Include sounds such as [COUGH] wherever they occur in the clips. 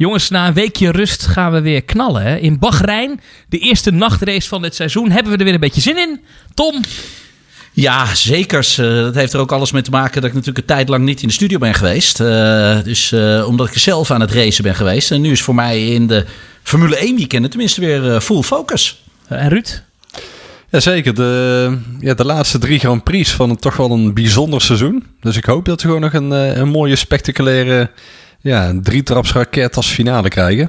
Jongens, na een weekje rust gaan we weer knallen. Hè? In Bahrein, de eerste nachtrace van dit seizoen, hebben we er weer een beetje zin in. Tom? Ja, zeker. Uh, dat heeft er ook alles mee te maken dat ik natuurlijk een tijd lang niet in de studio ben geweest. Uh, dus uh, omdat ik zelf aan het racen ben geweest. En nu is voor mij in de Formule 1 weekenden tenminste weer full focus. en Ruud? Jazeker, de, ja, de laatste drie Grand Prix van een, toch wel een bijzonder seizoen. Dus ik hoop dat we gewoon nog een, een mooie, spectaculaire ja, drietrapsraket als finale krijgen.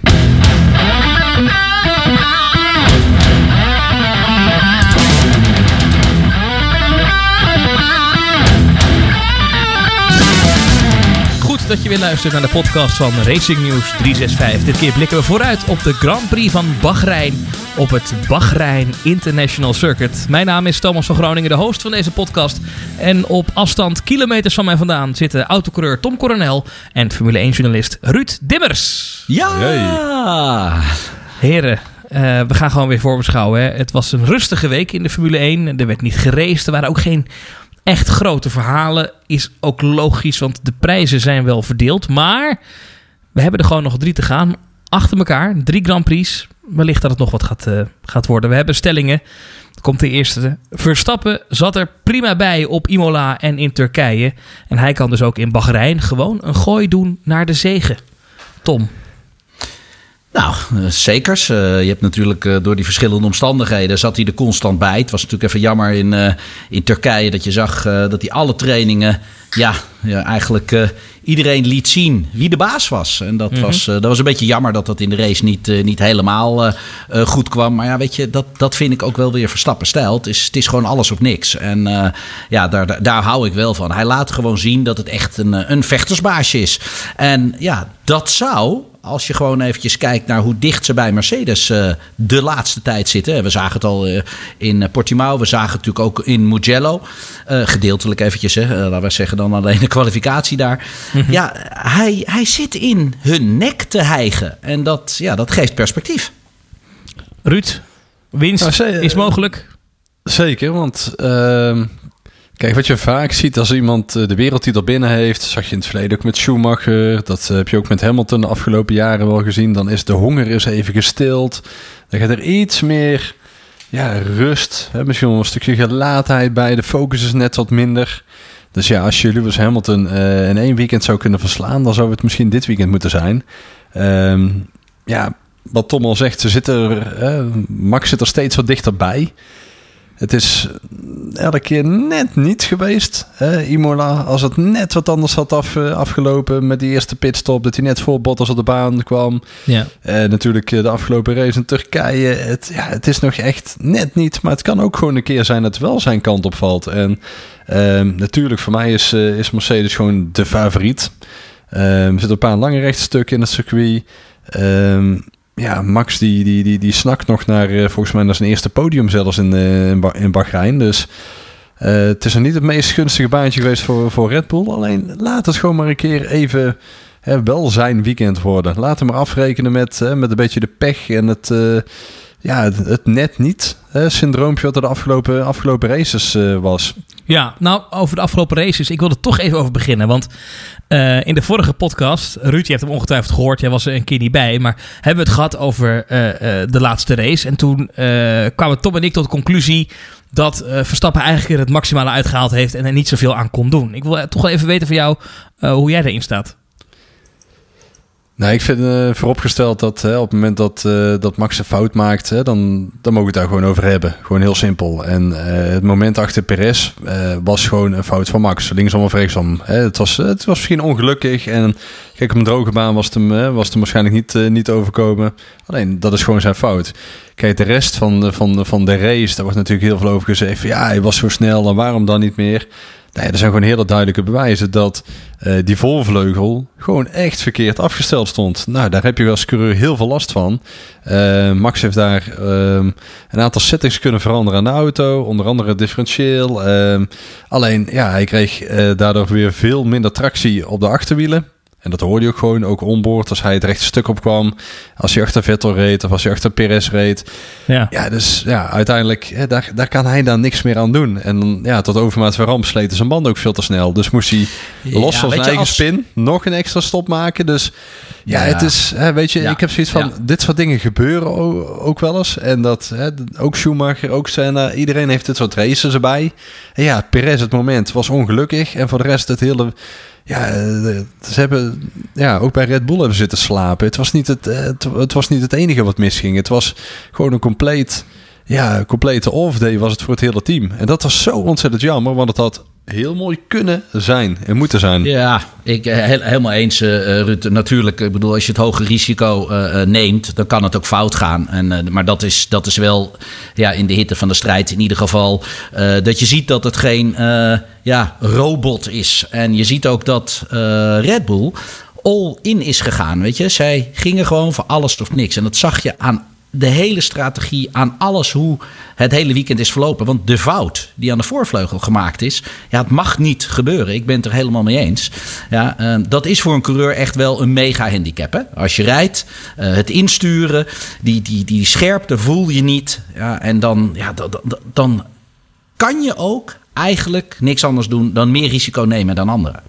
Dat je weer luistert naar de podcast van Racing News 365. Dit keer blikken we vooruit op de Grand Prix van Bahrein op het Bahrein International Circuit. Mijn naam is Thomas van Groningen, de host van deze podcast. En op afstand kilometers van mij vandaan zitten autocoureur Tom Coronel en Formule 1-journalist Ruud Dimmers. Ja! Heren, uh, we gaan gewoon weer voorbeschouwen. Hè. Het was een rustige week in de Formule 1. Er werd niet geraced. Er waren ook geen echt grote verhalen. Is ook logisch, want de prijzen zijn wel verdeeld. Maar we hebben er gewoon nog drie te gaan. Achter elkaar. Drie Grand Prix. Wellicht dat het nog wat gaat, uh, gaat worden. We hebben stellingen. Komt de eerste. Verstappen zat er prima bij op Imola en in Turkije. En hij kan dus ook in Bahrein gewoon een gooi doen naar de zegen. Tom, nou, uh, zekers. Uh, je hebt natuurlijk uh, door die verschillende omstandigheden zat hij er constant bij. Het was natuurlijk even jammer in, in Turkije dat je zag dat hij alle trainingen, ja, ja eigenlijk iedereen liet zien wie de baas was. En dat, mm -hmm. was, dat was een beetje jammer dat dat in de race niet, niet helemaal goed kwam. Maar ja, weet je, dat, dat vind ik ook wel weer Verstappen stijl. Het is, het is gewoon alles of niks. En ja, daar, daar, daar, hou ik wel van. Hij laat gewoon zien dat het echt een, een vechtersbaasje is. En ja, dat zou als je gewoon eventjes kijkt naar hoe dicht ze bij Mercedes uh, de laatste tijd zitten. We zagen het al uh, in Portimao, we zagen het natuurlijk ook in Mugello. Uh, gedeeltelijk eventjes, hè, laten we zeggen dan alleen de kwalificatie daar. Mm -hmm. Ja, hij, hij zit in hun nek te hijgen. En dat, ja, dat geeft perspectief. Ruud, winst nou, is mogelijk. Zeker, want ehm, Kijk, wat je vaak ziet als iemand de wereldtitel binnen heeft, zag je in het verleden ook met Schumacher, dat heb je ook met Hamilton de afgelopen jaren wel gezien, dan is de honger is even gestild. Dan gaat er iets meer ja, rust, hè, misschien wel een stukje gelaatheid bij, de focus is net wat minder. Dus ja, als je Lewis Hamilton uh, in één weekend zou kunnen verslaan, dan zou het misschien dit weekend moeten zijn. Um, ja, wat Tom al zegt, ze zitten er, Max zit er steeds wat dichterbij. Het is elke keer net niet geweest. Hè? Imola, als het net wat anders had af, afgelopen met die eerste pitstop, dat hij net voor Bottas op de baan kwam. Ja. Uh, natuurlijk de afgelopen race in Turkije. Het, ja, het is nog echt net niet, maar het kan ook gewoon een keer zijn dat het wel zijn kant opvalt. En uh, natuurlijk, voor mij is, uh, is Mercedes gewoon de favoriet. er zitten een paar lange rechtsstukken in het circuit. Ja, Max die, die, die, die snakt nog naar, uh, volgens mij, naar zijn eerste podium zelfs in, uh, in, ba in Bahrein. Dus uh, het is nog niet het meest gunstige baantje geweest voor, voor Red Bull. Alleen laat het gewoon maar een keer even hè, wel zijn weekend worden. Laat hem maar afrekenen met, hè, met een beetje de pech en het, ja, het, het, net niet hè, syndroompje wat er de afgelopen, afgelopen races was. Ja, nou, over de afgelopen races. Ik wil er toch even over beginnen. Want uh, in de vorige podcast, Ruud, je hebt hem ongetwijfeld gehoord. Jij was er een keer niet bij. Maar hebben we het gehad over uh, uh, de laatste race. En toen kwamen Tom en ik tot de conclusie dat Verstappen eigenlijk het maximale uitgehaald heeft. En er niet zoveel aan kon doen. Ik wil toch wel even weten van jou hoe jij erin staat. Nou, ik vind uh, vooropgesteld dat hè, op het moment dat, uh, dat Max een fout maakt, hè, dan, dan mogen we het daar gewoon over hebben. Gewoon heel simpel. En uh, het moment achter Perez was gewoon een fout van Max. Linksom of rechtsom. Hè. Het, was, het was misschien ongelukkig. En kijk, op een droge baan was het hem, was het hem waarschijnlijk niet, niet overkomen. Alleen, dat is gewoon zijn fout. Kijk, de rest van de, van de, van de race, daar wordt natuurlijk heel veel over gezegd. Ja, hij was zo snel en waarom dan niet meer? Nee, er zijn gewoon hele duidelijke bewijzen dat uh, die volvleugel gewoon echt verkeerd afgesteld stond. Nou, daar heb je als coureur heel veel last van. Uh, Max heeft daar um, een aantal settings kunnen veranderen aan de auto, onder andere differentieel. Um, alleen, ja, hij kreeg uh, daardoor weer veel minder tractie op de achterwielen. En dat hoorde je ook gewoon, ook onboord, als hij het rechte stuk op kwam. Als hij achter Vettel reed of als hij achter Perez reed. Ja. Ja, dus ja, uiteindelijk, daar, daar kan hij dan niks meer aan doen. En dan, ja, tot overmaat van ramp sleten zijn band ook veel te snel. Dus moest hij los Ja, van zijn eigen als- spin nog een extra stop maken. Dus ja, het is, hè, weet je, ik heb zoiets van, dit soort dingen gebeuren ook, wel eens. En dat, hè, ook Schumacher, ook Senna, iedereen heeft dit soort races erbij. En ja, Perez het moment was ongelukkig. En voor de rest het hele... Ja, eh, ze hebben ja, ook bij Red Bull hebben zitten slapen. Het was niet het, eh, het, het was niet het enige wat misging. Het was gewoon een compleet, ja, complete off-day was het voor het hele team. En dat was zo ontzettend jammer, want het had heel mooi kunnen zijn en moeten zijn. Ja, ik eh, helemaal eens, eh, eh, Ruud. Natuurlijk, ik bedoel, als je het hoge risico neemt, dan kan het ook fout gaan. En, maar dat is, dat is wel ja, in de hitte van de strijd in ieder geval. dat je ziet dat het geen ja, robot is. En je ziet ook dat Red Bull all in is gegaan. Weet je, zij gingen gewoon voor alles of niks. En dat zag je aan de hele strategie, aan alles hoe het hele weekend is verlopen. Want de fout die aan de voorvleugel gemaakt is, ja, het mag niet gebeuren. Ik ben het er helemaal mee eens. Ja, eh, dat is voor een coureur echt wel een mega handicap. Hè? Als je rijdt, eh, het insturen, die, die, die scherpte voel je niet. Ja, en dan, ja, dan, dan, dan kan je ook eigenlijk niks anders doen dan meer risico nemen dan anderen.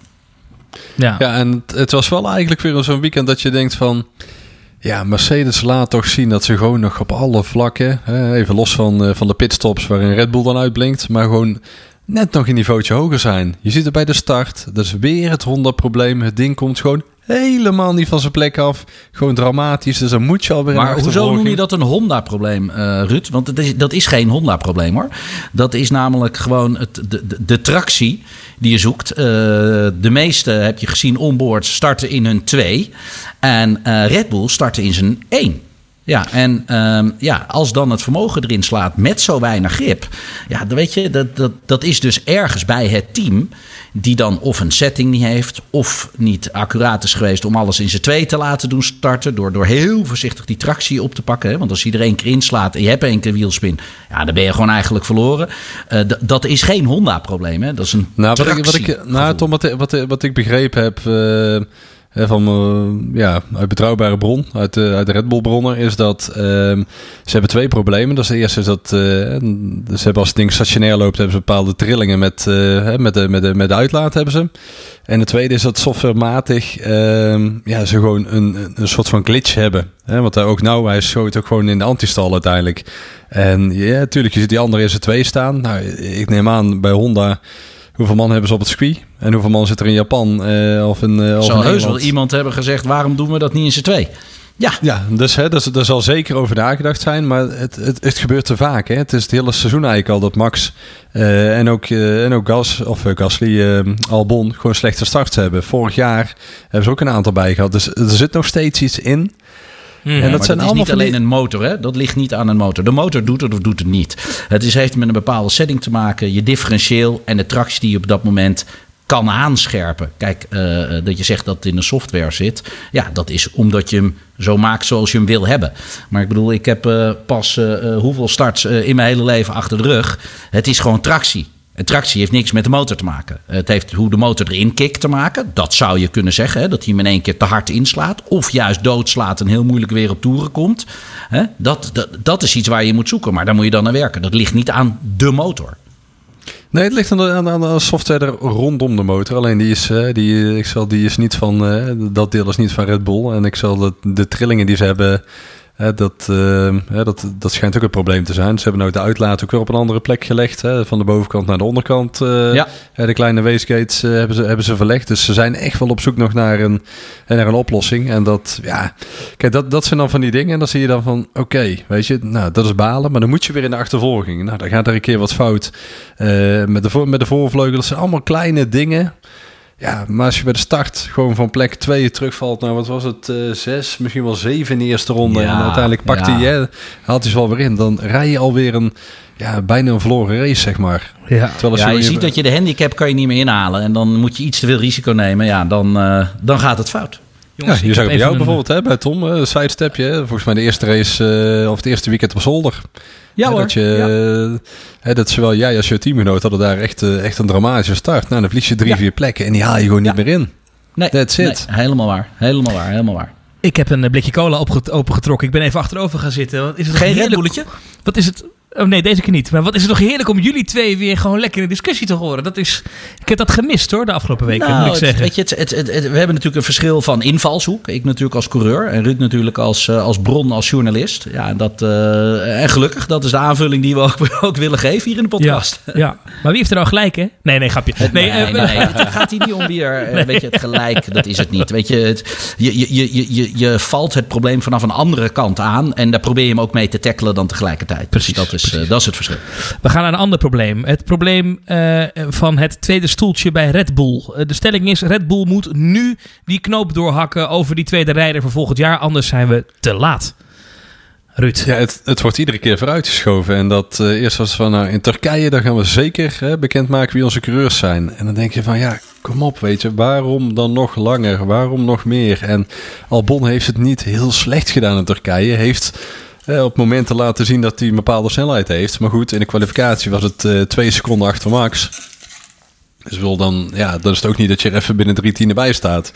Ja. Ja, en het, het was wel eigenlijk weer zo'n weekend dat je denkt van... Ja, Mercedes laat toch zien dat ze gewoon nog op alle vlakken... Even los van, eh, van de pitstops waarin Red Bull dan uitblinkt... maar gewoon net nog een niveautje hoger zijn. Je ziet het bij de start. Dat is weer het Honda-probleem. Het ding komt gewoon helemaal niet van zijn plek af. Gewoon dramatisch. Dus dan moet je alweer in Maar hoezo noem je dat een Honda-probleem, eh, Ruud? Want het is, dat is geen Honda-probleem hoor. Dat is namelijk gewoon het, de, de, de tractie die je zoekt. Eh, de meeste, heb je gezien, onboard starten in hun 2. En eh, Red Bull starten in zijn 1. Ja, en ehm, ja, als dan het vermogen erin slaat met zo weinig grip. Ja, dan weet je, dat, dat, dat is dus ergens bij het team. Die dan of een setting niet heeft. of niet accuraat is geweest om alles in zijn twee te laten doen starten. Door, door heel voorzichtig die tractie op te pakken. Hè? Want als er één keer inslaat en je hebt één keer wielspin. ja, dan ben je gewoon eigenlijk verloren. Eh, dat is geen Honda-probleem. hè? Dat is een. Nou, wat ik, wat ik, nou Tom, wat, wat, wat ik begrepen heb eh, van eh, ja, uit betrouwbare bron, uit de, uit de Red Bull bronnen, is dat ehm, ze hebben twee problemen. Dat is de eerste is dat eh, ze hebben als het ding stationair loopt, hebben ze bepaalde trillingen met, hè, met, de, met, de, met de uitlaat hebben ze. En de tweede is dat softwarematig ehm, ja, ze gewoon een, een- soort van glitch hebben. Hè, want daar ook nou, hij schoot ook gewoon in de antistal uiteindelijk. En ja, natuurlijk, je ziet die andere z'n twee staan. Nou, ik neem aan bij Honda Hoeveel man hebben ze op het circuit? En hoeveel man zit er in Japan? eh, of in, of Zal in heus wel iemand hebben gezegd: waarom doen we dat niet in z'n twee? Ja, Ja, dus hè, dus, er zal zeker over nagedacht zijn. Maar het, het, het gebeurt te vaak. Hè. Het is het hele seizoen eigenlijk al dat Max eh, en ook, eh, en ook Gas, of Gasly, Albon gewoon slechte starts hebben. Vorig jaar hebben ze ook een aantal bij gehad. Dus er zit nog steeds iets in. En dat zijn dat is allemaal niet die- alleen een motor, hè? dat ligt niet aan een motor. De motor doet het of doet het niet. Het is, heeft met een bepaalde setting te maken, je differentieel en de tractie die je op dat moment kan aanscherpen. Kijk, eh, dat je zegt dat het in de software zit. Ja, dat is omdat je hem zo maakt zoals je hem wil hebben. Maar ik bedoel, ik heb eh, pas eh, hoeveel starts in mijn hele leven achter de rug. Het is gewoon tractie. Tractie heeft niks met de motor te maken. Het heeft hoe de motor erin kikt te maken. Dat zou je kunnen zeggen. Hè? Dat hij in één keer te hard inslaat. Of juist doodslaat en heel moeilijk weer op toeren komt. Hè? Dat, dat, dat is iets waar je moet zoeken. Maar daar moet je dan naar werken. Dat ligt niet aan de motor. Nee, het ligt aan de, aan, aan software rondom de motor. Alleen die is, eh, die, ik zal, die is niet van, eh, dat deel is niet van Red Bull. En ik zal de trillingen die ze hebben, hè, dat, eh, hè, dat, dat schijnt ook een probleem te zijn. Ze hebben ook de uitlaat ook weer op een andere plek gelegd. Hè, van de bovenkant naar de onderkant. eh, Ja. de kleine wastegates eh, hebben, ze, hebben ze verlegd. Dus ze zijn echt wel op zoek nog naar een, hè, naar een oplossing. En dat, ja, kijk, dat, dat zijn dan van die dingen. En dan zie je dan van, oké, weet je, nou, dat is balen. Maar dan moet je weer in de achtervolging. Nou, dan gaat er een keer wat fout. Eh, met, de voor, met de voorvleugel. Dat zijn allemaal kleine dingen. Ja, maar als je bij de start gewoon van plek 2 terugvalt naar, wat was het, eh, zes, misschien wel zeven in de eerste ronde. Ja, en uiteindelijk pakt ja. hij, haalt hij ze wel weer in. Dan rij je alweer een, ja, bijna een verloren race, zeg maar. Ja. Terwijl als Ja, je ziet dat je de handicap kan je niet meer inhalen. En dan moet je iets te veel risico nemen. Ja, dan, eh, dan gaat het fout. Ja, Jongens, je ik zag bij jou een- bijvoorbeeld, hè, bij Tom, eh, een sidestepje. hè. Volgens mij de eerste race, eh, of het eerste weekend op zolder. Ja Hè, hoor. Dat, je, Ja. eh, hè, dat zowel jij als je teamgenoot hadden daar echt, eh, echt een dramatische start. Nou, dan verlies je drie, Ja. vier plekken en die haal je gewoon niet meer in. Nee, That's it. nee, helemaal waar. Helemaal waar. Helemaal waar. Ik heb een blikje cola opengetrokken. Ik ben even achterover gaan zitten. Wat is het Geen heerlijk- Red Bulletje? Wat is het? Oh nee, deze keer niet. Maar wat is het toch heerlijk om jullie twee weer gewoon lekker in discussie te horen. Dat is, ik heb dat gemist hoor, de afgelopen weken, Nou, moet ik het- zeggen. weet je, het, het, we hebben natuurlijk een verschil van invalshoek. Ik natuurlijk als coureur en Ruud natuurlijk als, eh, als bron, als journalist. Ja, en, dat, eh, en gelukkig, dat is de aanvulling die we ook, [LAUGHS] ook willen geven hier in de podcast. Ja, [LAUGHS] ja, maar wie heeft er nou gelijk, hè? Nee, nee, grapje. Nee, Nee, eh, [LAUGHS] nee, het gaat hier niet om weer, eh, weet je, het gelijk, dat is het niet. Weet je, het, je, je, je, je, je valt het probleem vanaf een andere kant aan en daar probeer je hem ook mee te tackelen dan tegelijkertijd. Precies, Dus dat is, eh, precies. dat is het verschil. We gaan naar een ander probleem. Het probleem eh, van het tweede stoeltje bij Red Bull. Eh, de stelling is: Red Bull moet nu die knoop doorhakken over die tweede rijder voor volgend jaar. Anders zijn we te laat. Ruud. Ja, het, het wordt iedere keer vooruitgeschoven. En dat eh, eerst was van, nou, in Turkije, daar gaan we zeker hè, bekendmaken wie onze coureurs zijn. En dan denk je van, ja, kom op, weet je, waarom dan nog langer? Waarom nog meer? En Albon heeft het niet heel slecht gedaan in Turkije. Heeft op momenten laten zien dat hij een bepaalde snelheid heeft. Maar goed, in de kwalificatie was het eh, twee seconden achter Max. Dus wil dan, ja, dan is het ook niet dat je er even binnen drie tienden bij staat.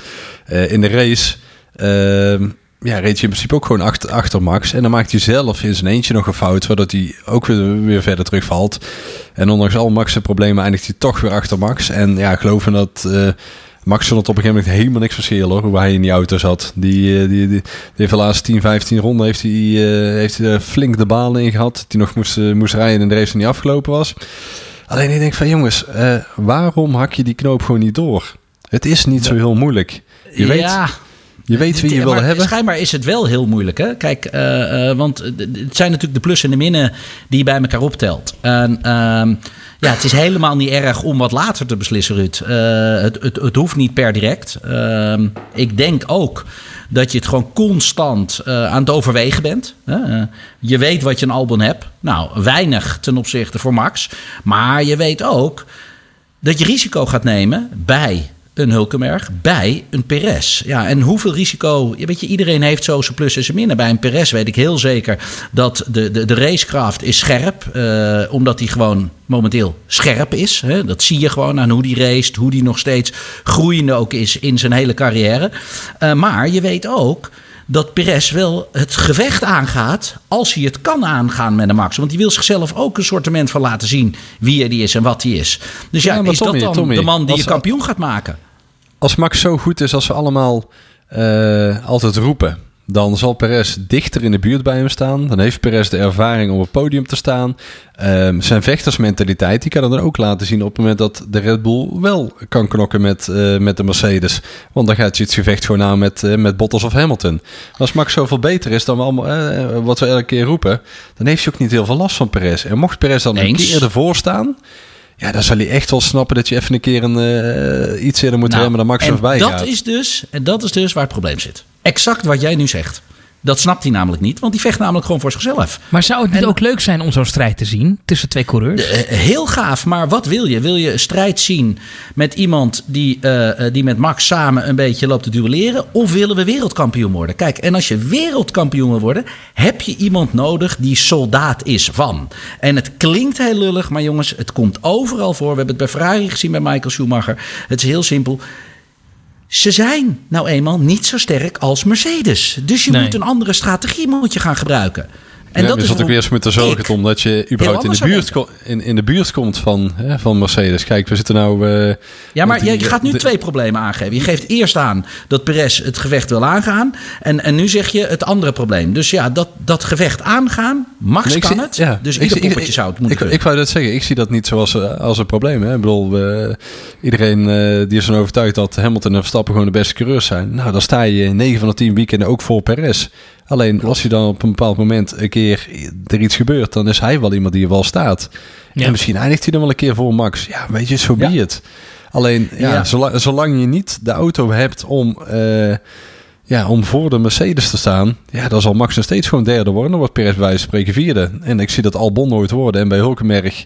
Eh, in de race, ehm, ja, reed je in principe ook gewoon achter, achter Max. En dan maakt hij zelf in zijn eentje nog een fout, waardoor hij ook weer, weer verder terugvalt. En ondanks al Max' problemen eindigt hij toch weer achter Max. En ja, geloven dat eh, Max vond het op een gegeven moment helemaal niks verschil hoor, hoe hij in die auto zat. Die, eh, die, die, heeft de laatste 10, 15 ronden heeft hij, eh, heeft hij flink de balen in gehad. Die nog moest, eh, moest rijden en de race nog niet afgelopen was. Alleen ik denk van jongens, waarom hak je die knoop gewoon niet door? Het is niet zo heel moeilijk. Je weet, je weet wie je wil maar hebben. Schijnbaar is het wel heel moeilijk. Hè? Kijk, eh, eh, want het zijn natuurlijk de plussen en de minnen die je bij elkaar optelt. En ehm, ja, het is helemaal niet erg om wat later te beslissen, Ruud. Eh, het, het, het hoeft niet per direct. Ehm, ik denk ook dat je het gewoon constant aan het overwegen bent. je weet wat je een album hebt. Nou, weinig ten opzichte voor Max. Maar je weet ook dat je risico gaat nemen bij een Hulkenberg, bij een Perez. Ja, en hoeveel risico... je Weet je, iedereen heeft zo zijn plus en zijn minnen. Bij een Perez weet ik heel zeker dat de, de, de racekracht is scherp. eh, omdat hij gewoon momenteel scherp is. Hè? Dat zie je gewoon aan hoe die race, hoe die nog steeds groeiende ook is in zijn hele carrière. Eh, maar je weet ook dat Perez wel het gevecht aangaat als hij het kan aangaan met een Max. Want die wil zichzelf ook een sortiment van laten zien wie hij is en wat hij is. Dus ja, is Tommy, dat dan Tommy, de man die je kampioen gaat maken? Als Max zo goed is als we allemaal eh, altijd roepen, dan zal Perez dichter in de buurt bij hem staan. Dan heeft Perez de ervaring om op het podium te staan. Ehm, zijn vechtersmentaliteit, die kan hij dan ook laten zien op het moment dat de Red Bull wel kan knokken met, eh, met de Mercedes. Want dan gaat je het gevecht gewoon aan met, eh, met Bottas of Hamilton. Als Max zoveel beter is dan we allemaal, wat we elke keer roepen, dan heeft hij ook niet heel veel last van Perez. En mocht Perez dan een keer ervoor staan, ja, dan zal hij echt wel snappen dat je even een keer een, eh, iets eerder moet Nou, remmen dan Max en voorbij dat gaat. is dus, en dat is dus waar het probleem zit. Exact wat jij nu zegt. Dat snapt hij namelijk niet, want die vecht namelijk gewoon voor zichzelf. Maar zou het niet En- ook leuk zijn om zo'n strijd te zien tussen twee coureurs? Eh, heel gaaf, maar wat wil je? Wil je een strijd zien met iemand die, eh, eh, die met Max samen een beetje loopt te duelleren? Of willen we wereldkampioen worden? Kijk, en als je wereldkampioen wil worden, heb je iemand nodig die soldaat is van. En het klinkt heel lullig, maar jongens, het komt overal voor. We hebben het bij Ferrari gezien bij Michael Schumacher. Het is heel simpel. Ze zijn nou eenmaal niet zo sterk als Mercedes. Dus je Nee. moet een andere strategie moet je gaan gebruiken. En ja, dat is ook waarom eerst moeten zorgen, ik Tom, dat je überhaupt in de, buurt in, in de buurt komt van, hè, van Mercedes. Kijk, we zitten nou... eh, Ja, maar die- je gaat nu de- twee problemen aangeven. Je geeft eerst aan dat Perez het gevecht wil aangaan. En, en nu zeg je het andere probleem. Dus ja, dat, dat gevecht aangaan, Max Nee, kan zie- het. ja, dus ik ieder zie- ik- poppetje zou het moeten ik, kunnen. ik wou dat zeggen. Ik zie dat niet zoals eh, als een probleem. Hè. Ik bedoel, we- iedereen eh, die is ervan overtuigd dat Hamilton en Verstappen gewoon de beste coureurs zijn. Nou, dan sta je 9 van de 10 weekenden ook voor Perez. Alleen als je dan op een bepaald moment een keer er iets gebeurt, dan is hij wel iemand die er wel staat. Ja. En misschien eindigt hij dan wel een keer voor Max. Ja, weet je, zo Ja. het. Alleen, ja, Ja. Zolang, zolang je niet de auto hebt om, eh, ja, om voor de Mercedes te staan, ja, dan zal Max nog steeds gewoon derde worden. Dan wordt Perez bij wijze van spreken vierde. En ik zie dat Albon nooit worden. En bij Hulkenberg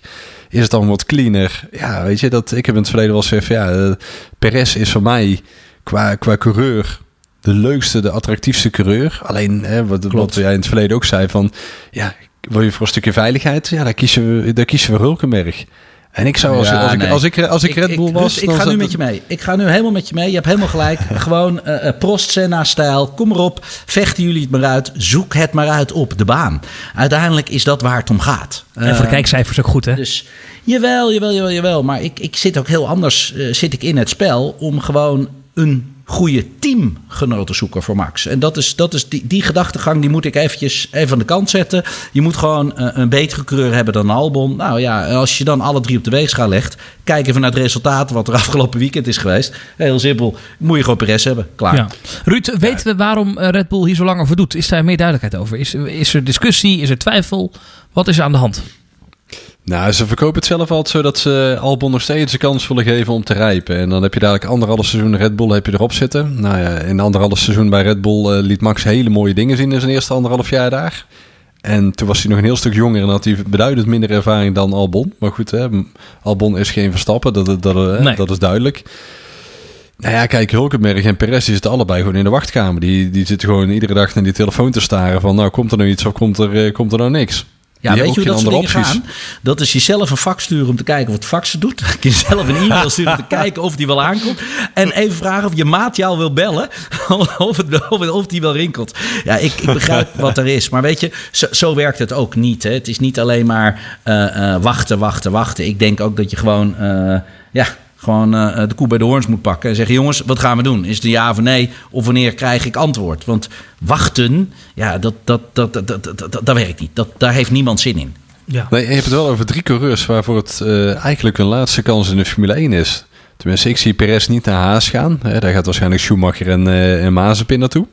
is het dan wat cleaner. Ja, weet je, dat, ik heb in het verleden wel gezegd, ja, eh, Perez is voor mij qua, qua coureur de leukste, de attractiefste coureur. Alleen, hè, wat, wat jij in het verleden ook zei, van ja, wil je voor een stukje veiligheid? Ja, daar kiezen we, daar kiezen we Hulkenberg. En ik zou, als, Ja, als, ik, nee. als, ik, als ik Red Bull was... dus ik ga nu met je mee. Ik ga nu helemaal met je mee. Je hebt helemaal gelijk. [LAUGHS] Gewoon eh eh, Prost Senna-stijl. Kom maar op. Vechten jullie het maar uit. Zoek het maar uit op de baan. Uiteindelijk is dat waar het om gaat. En voor de Eh, kijkcijfers ook goed, hè? Dus jawel, jawel, jawel, jawel. Maar ik, ik zit ook heel anders eh, zit ik in het spel om gewoon een goede teamgenoot te zoeken voor Max. En dat is, dat is die, die gedachtegang die moet ik eventjes even aan de kant zetten. Je moet gewoon eh, een betere coureur hebben dan Albon. Nou ja, als je dan alle drie op de weegschaal legt, kijk even naar het resultaat wat er [LAUGHS] afgelopen weekend is geweest. Heel simpel, moet je gewoon Perez hebben. Klaar. Ja. Ruud, weten we waarom eh, Red Bull hier zo lang over doet? Is daar meer duidelijkheid over? Is, is er discussie? Is er twijfel? Wat is er aan de hand? Nou, ze verkopen het zelf altijd zo dat ze Albon nog steeds de kans willen geven om te rijpen. En dan heb je dadelijk anderhalf seizoen Red Bull heb je erop zitten. Nou ja, in anderhalf seizoen bij Red Bull eh, liet Max hele mooie dingen zien in zijn eerste anderhalf jaar daar. En toen was hij nog een heel stuk jonger en had hij beduidend minder ervaring dan Albon. Maar goed, hè, Albon is geen Verstappen, dat, dat, dat, Nee. dat is duidelijk. Nou ja, kijk, Hulkenberg en Perez die zitten allebei gewoon in de wachtkamer. Die, die zitten gewoon iedere dag naar die telefoon te staren van... nou, komt er nou iets of komt er, eh, komt er nou niks? Ja, weet je hoe dat soort dingen gaan? Dat is jezelf een vak sturen om te kijken of het faxen doet. [LAUGHS] Je jezelf een e-mail [LAUGHS] sturen om te kijken of die wel aankomt. En even vragen of je maat jou wil bellen. [LAUGHS] Of, het, wel- of, het- of die wel rinkelt. Ja, ik, ik begrijp wat er is. Maar weet je, zo, zo werkt het ook niet. Hè. Het is niet alleen maar eh, eh, wachten, wachten, wachten. Ik denk ook dat je gewoon... eh, ja, gewoon eh, de koe bij de hoorns moet pakken. En zeggen: jongens, wat gaan we doen? Is het een ja of nee? Of wanneer krijg ik antwoord? Want wachten, ja, dat, dat, dat, dat, dat, dat, dat werkt niet. Dat, daar heeft niemand zin in. Ja. Nee, je hebt het wel over drie coureurs waarvoor het eh, eigenlijk hun laatste kans in de Formule 1 is. Tenminste, ik zie Perez niet naar Haas gaan. Hè, daar gaat waarschijnlijk Schumacher en, uh, Mazepin naartoe.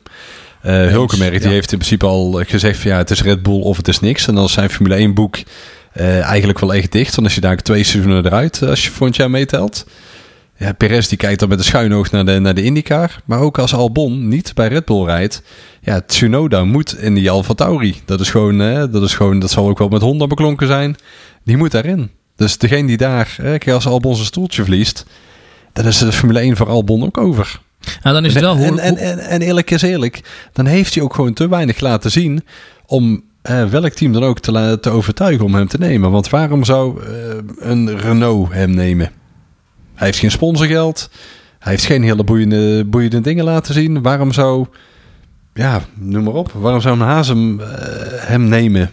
Uh, Hulkenberg die heeft in principe al eh, gezegd ja, het is Red Bull of het is niks. En als zijn Formule 1 boek eh, eigenlijk wel echt dicht. Want als je daar twee seizoenen eruit, eh, als je volgend jaar meetelt. Ja, Perez die kijkt dan met een schuin oog naar de, naar de IndyCar. Maar ook als Albon niet bij Red Bull rijdt. Ja, Tsunoda moet in die Alfa Tauri. Dat is gewoon, eh, dat is gewoon, dat zal ook wel met Honda beklonken zijn. Die moet daarin. Dus degene die daar, als Albon zijn stoeltje verliest. Dan is de Formule 1 voor Albon ook over. Nou, dan is het wel en, en, en eerlijk is eerlijk, dan heeft hij ook gewoon te weinig laten zien om eh, welk team dan ook te, te overtuigen om hem te nemen. Want waarom zou eh, een Renault hem nemen? Hij heeft geen sponsorgeld. Hij heeft geen hele boeiende, boeiende dingen laten zien. Waarom zou, ja, noem maar op. Waarom zou een Hazem eh, hem nemen?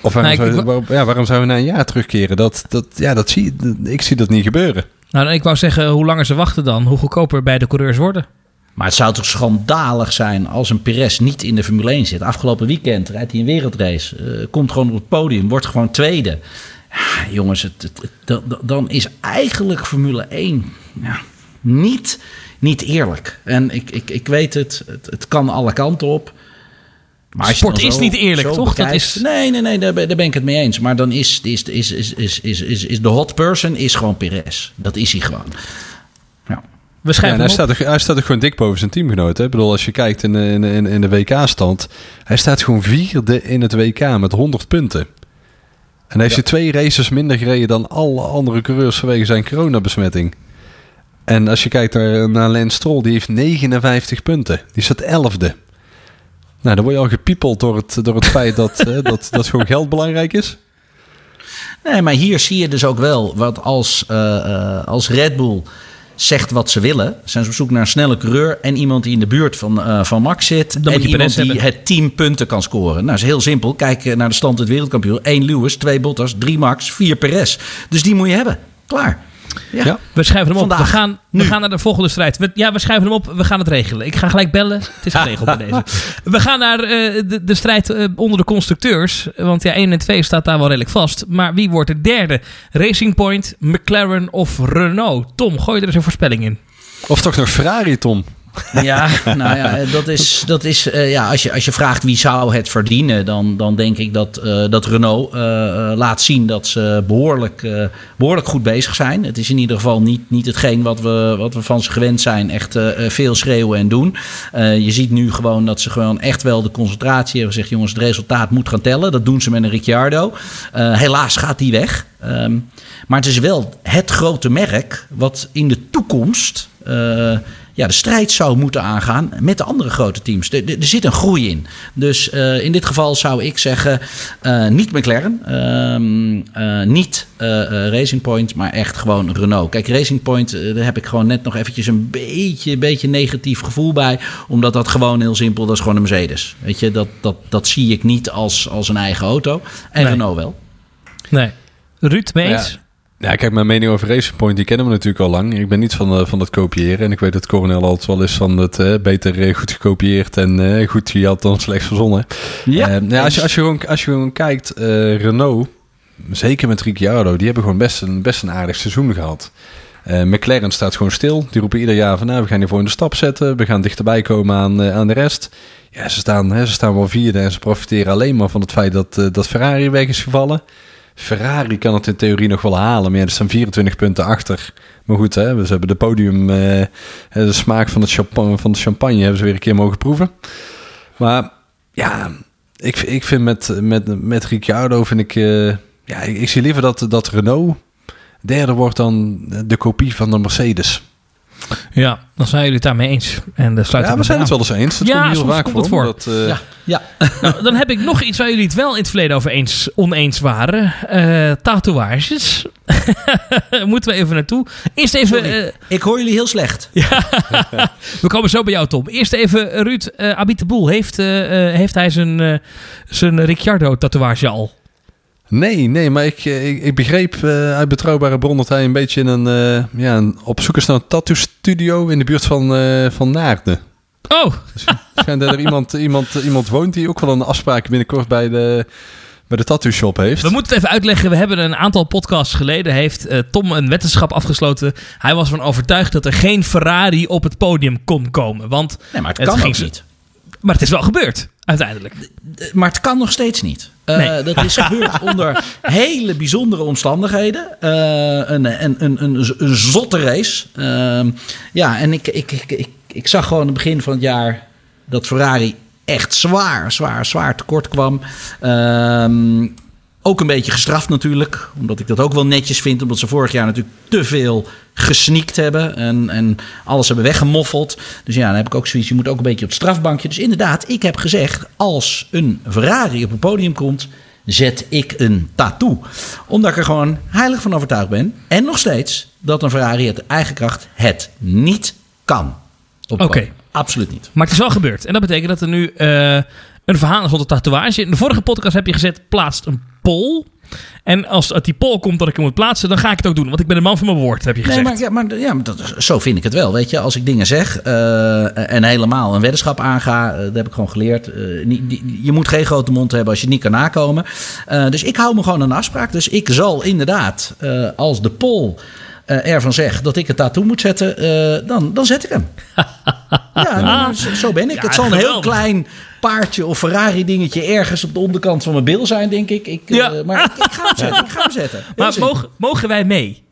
Of waarom, Nou, zou, waarom- ja, waarom zou hij na een jaar terugkeren? Dat, dat, ja, dat zie, ik zie dat niet gebeuren. nou, ik wou zeggen, hoe langer ze wachten dan, hoe goedkoper bij de coureurs worden. Maar het zou toch schandalig zijn als een Perez niet in de Formule 1 zit. Afgelopen weekend rijdt hij een wereldrace. eh, komt gewoon op het podium, wordt gewoon tweede. Ja, jongens, het, het- het- dan- is eigenlijk Formule 1 ja, niet, niet eerlijk. En ik, ik, ik weet het, het, het kan alle kanten op. Maar Sport is niet eerlijk, toch? Dat is- Nee, nee, nee, daar, ben- daar ben ik het mee eens. Maar dan is, is, is, is, is, is, is, is de hot person is gewoon Perez. Dat is hij gewoon. Ja. We Ja, hij, staat er, hij staat er gewoon dik boven zijn teamgenoot. Hè? Ik bedoel, als je kijkt in, de- in, in, in de WK-stand. Hij staat gewoon vierde in het WK met 100 punten. En hij heeft Ja. twee races minder gereden dan alle andere coureurs vanwege zijn coronabesmetting. En als je kijkt naar, naar Lance Stroll, die heeft 59 punten. Die staat 11e. Nou, dan word je al gepiepeld door het, door het feit dat, eh, dat, [LAUGHS] dat gewoon geld belangrijk is. Nee, maar hier zie je dus ook wel wat als, eh, eh, als Red Bull zegt wat ze willen. Zijn ze op zoek naar een snelle coureur en iemand die in de buurt van, eh, van Max zit. Dan en iemand die hebben. het team punten kan scoren. Nou, is heel simpel. Kijk eh, naar de stand het wereldkampioen. 1 Lewis, 2 Bottas, 3 Max, 4 Perez. Dus die moet je hebben. Klaar. Ja. Ja. We schrijven hem op. Vandaag. We gaan, we gaan naar de volgende strijd. We, ja, we schrijven hem op. We gaan het regelen. Ik ga gelijk bellen. Het is geregeld bij deze. [LAUGHS] We gaan naar eh, de, de strijd eh, onder de constructeurs. Want ja, 1 en 2 staat daar wel redelijk vast. Maar wie wordt de derde? Racing Point, McLaren of Renault? Tom, gooi er eens een voorspelling in. Of toch nog Ferrari, Tom? Ja, nou ja, dat is, dat is eh, ja, als, je, als je vraagt wie zou het verdienen, dan, dan denk ik dat, eh, dat Renault eh, eh, laat zien dat ze behoorlijk, eh, behoorlijk goed bezig zijn. Het is in ieder geval niet, niet hetgeen wat we, wat we van ze gewend zijn, echt eh, eh, veel schreeuwen en doen. Eh, je ziet nu gewoon dat ze gewoon echt wel de concentratie hebben gezegd, jongens, het resultaat moet gaan tellen. Dat doen ze met een Ricciardo. Eh, helaas gaat die weg. Ehm, maar het is wel het grote merk wat in de toekomst eh, ja, de strijd zou moeten aangaan met de andere grote teams. Er, zit een groei in. Dus uh, in dit geval zou ik zeggen, uh, niet McLaren, uh, niet Racing Point, maar echt gewoon Renault. Kijk, Racing Point, daar heb ik gewoon net nog eventjes een beetje, beetje negatief gevoel bij. Omdat dat gewoon heel simpel, dat is gewoon een Mercedes. Weet je, dat, dat, dat zie ik niet als, als een eigen auto. En nee. Renault wel. Nee. Ruud, mee eens? Ja. Kijk, mijn mening over Racing Point, die kennen we natuurlijk al lang. Ik ben niet van, uh, van het kopiëren. En ik weet dat Coronel altijd wel is van het uh, beter uh, goed gekopieerd en goed gejat dan slecht verzonnen. Ja, ja als, je, als, je gewoon, als je gewoon kijkt, Renault, zeker met Ricciardo, die hebben gewoon best een, best een aardig seizoen gehad. McLaren staat gewoon stil. Die roepen ieder jaar van, nou, we gaan hiervoor in de stap zetten. We gaan dichterbij komen aan, aan de rest. Ja, ze staan, hè, ze staan wel vierde en ze profiteren alleen maar van het feit dat, dat Ferrari weg is gevallen. Ferrari kan het in theorie nog wel halen. Maar ja, er staan 24 punten achter. Maar goed, hè, we hebben de podium. Uh, de smaak van, het champagne, van de champagne hebben ze weer een keer mogen proeven. Maar ja, ik, ik vind met, met, Ricciardo vind ik. Uh, ja, ik, ik, zie liever dat, dat Renault derde wordt dan de kopie van de Mercedes. Ja, dan zijn jullie het daarmee eens. En de ja, we zijn het wel eens eens. Dat ja, komt heel vaak komt voor. Dat, uh... Ja, ja. [LAUGHS] nou, dan heb ik nog iets waar jullie het wel in het verleden over eens, oneens waren. Uh, tatoeages. [LAUGHS] Moeten we even naartoe. Eerst even... Uh, ik hoor jullie heel slecht. [LAUGHS] ja, we komen zo bij jou, Tom. Eerst even, Ruud, uh, Abit de Boel. Heeft, heeft hij zijn, zijn Ricciardo-tatoeage al? Nee, nee, maar ik, ik, ik begreep uh, uit betrouwbare bron dat hij een beetje in een, uh, ja, een op zoek is naar een tattoo studio in de buurt van, uh, van Naarden. Oh! Dus schijnt dat er iemand, iemand, iemand woont die ook wel een afspraak binnenkort bij de, bij de tattoo shop heeft. We moeten het even uitleggen. We hebben een aantal podcasts geleden heeft uh, Tom een wetenschap afgesloten. Hij was van overtuigd dat er geen Ferrari op het podium kon komen. Want nee, maar het kan ook niet. Maar het is wel gebeurd, uiteindelijk. Maar het kan nog steeds niet. Uh, nee. Dat is gebeurd [LAUGHS] onder hele bijzondere omstandigheden. Uh, een, een, een, een, een zotte race. Uh, ja, en ik, ik, ik, ik, ik zag gewoon aan het begin van het jaar dat Ferrari echt zwaar, zwaar, zwaar tekort kwam. Ehm, ook een beetje gestraft natuurlijk. Omdat ik dat ook wel netjes vind. Omdat ze vorig jaar natuurlijk te veel gesneakt hebben. En, en alles hebben weggemoffeld. Dus ja, dan heb ik ook zoiets. Je moet ook een beetje op het strafbankje. Dus inderdaad, ik heb gezegd. Als een Ferrari op een podium komt. Zet ik een tattoo. Omdat ik er gewoon heilig van overtuigd ben. En nog steeds. Dat een Ferrari uit eigen kracht het niet kan. Oké. Okay. Absoluut niet. Maar het is wel gebeurd. En dat betekent dat er nu... Uh, een verhaal is rond de tatoeage. In de vorige podcast heb je gezet, plaatst een poll. En als uit die poll komt dat ik hem moet plaatsen, dan ga ik het ook doen. Want ik ben een man van mijn woord, heb je gezegd. Nee, maar, ja, maar, ja, maar dat, zo vind ik het wel. Weet je, als ik dingen zeg uh, en helemaal een weddenschap aanga, uh, dat heb ik gewoon geleerd. Uh, niet, die, je moet geen grote mond hebben als je het niet kan nakomen. dus ik hou me gewoon aan een afspraak. Dus ik zal inderdaad, als de poll uh, ervan zeg dat ik het tattoo moet zetten, uh, dan, dan zet ik hem. [LAUGHS] ja, nou, zo, zo, ben ik. Ja, het zal een heel klein paardje of Ferrari dingetje ergens op de onderkant van mijn bil zijn, denk ik. ik ja. uh, maar ik, ik, ga hem zetten. Ik ga hem zetten. [LAUGHS] Maar mogen, mogen wij mee?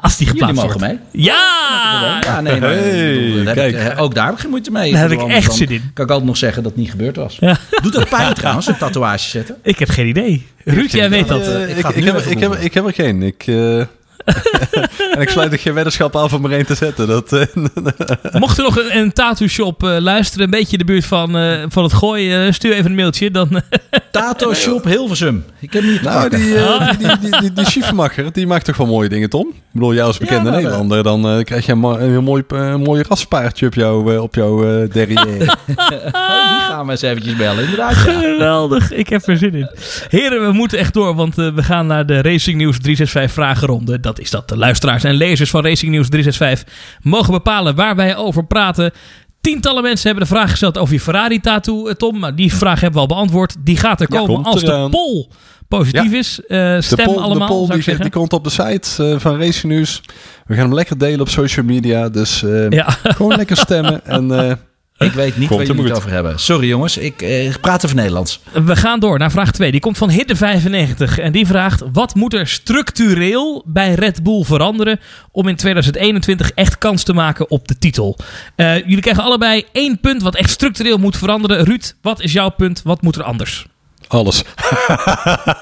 Als die geplaatst Jullie mogen wordt. mee. Ja! Ja, nee, maar hey, daar heb ik, ook daar heb ik geen moeite mee. Daar heb ik echt zin in. Kan ik altijd nog zeggen dat het niet gebeurd was. Ja. Doet dat pijn [LAUGHS] trouwens, een tatoeage zetten? Ik heb geen idee. Ruud, jij weet dat. Uh, ik, ik, ik, heb, ik, heb, ik heb er geen. Ik... Uh... [LAUGHS] en ik sluit er geen weddenschap aan om er een te zetten. Dat, uh, [LAUGHS] Mocht er nog een, een tattoo shop uh, luisteren, een beetje in de buurt van, uh, van het gooien, stuur even een mailtje. Dan, [LAUGHS] tattoo shop Hilversum. Ik heb niet nou, die, die, die, die, die, die Schiefmacher, die maakt toch wel mooie dingen, Tom? Ik bedoel, jij als bekende ja, Nederlander, dan krijg je een, een heel mooi, mooi raspaardje op, jou, op jouw derrière. oh, die gaan we eens eventjes bellen, inderdaad. Ja. Geweldig, ik heb er zin in. Heren, we moeten echt door, want we gaan naar de Racing News 365 vragenronde. Dat is dat de luisteraars en lezers van Racing News 365 mogen bepalen waar wij over praten. Tientallen mensen hebben de vraag gesteld over je Ferrari-tattoo, Tom. Maar die vraag hebben we al beantwoord. Die gaat er komen ja, als de poll positief ja. is. Uh, stem de poll, allemaal, de poll die, die, komt op de site uh, van Racing News. We gaan hem lekker delen op social media. Dus uh, ja. [LAUGHS] gewoon lekker stemmen. En ik weet niet waar jullie het over hebben. Sorry jongens, ik eh, praat even Nederlands. We gaan door naar vraag 2. Die komt van Hidde95. En die vraagt, wat moet er structureel bij Red Bull veranderen... om in 2021 echt kans te maken op de titel? Uh, jullie krijgen allebei één punt wat echt structureel moet veranderen. Ruud, wat is jouw punt? Wat moet er anders? Alles.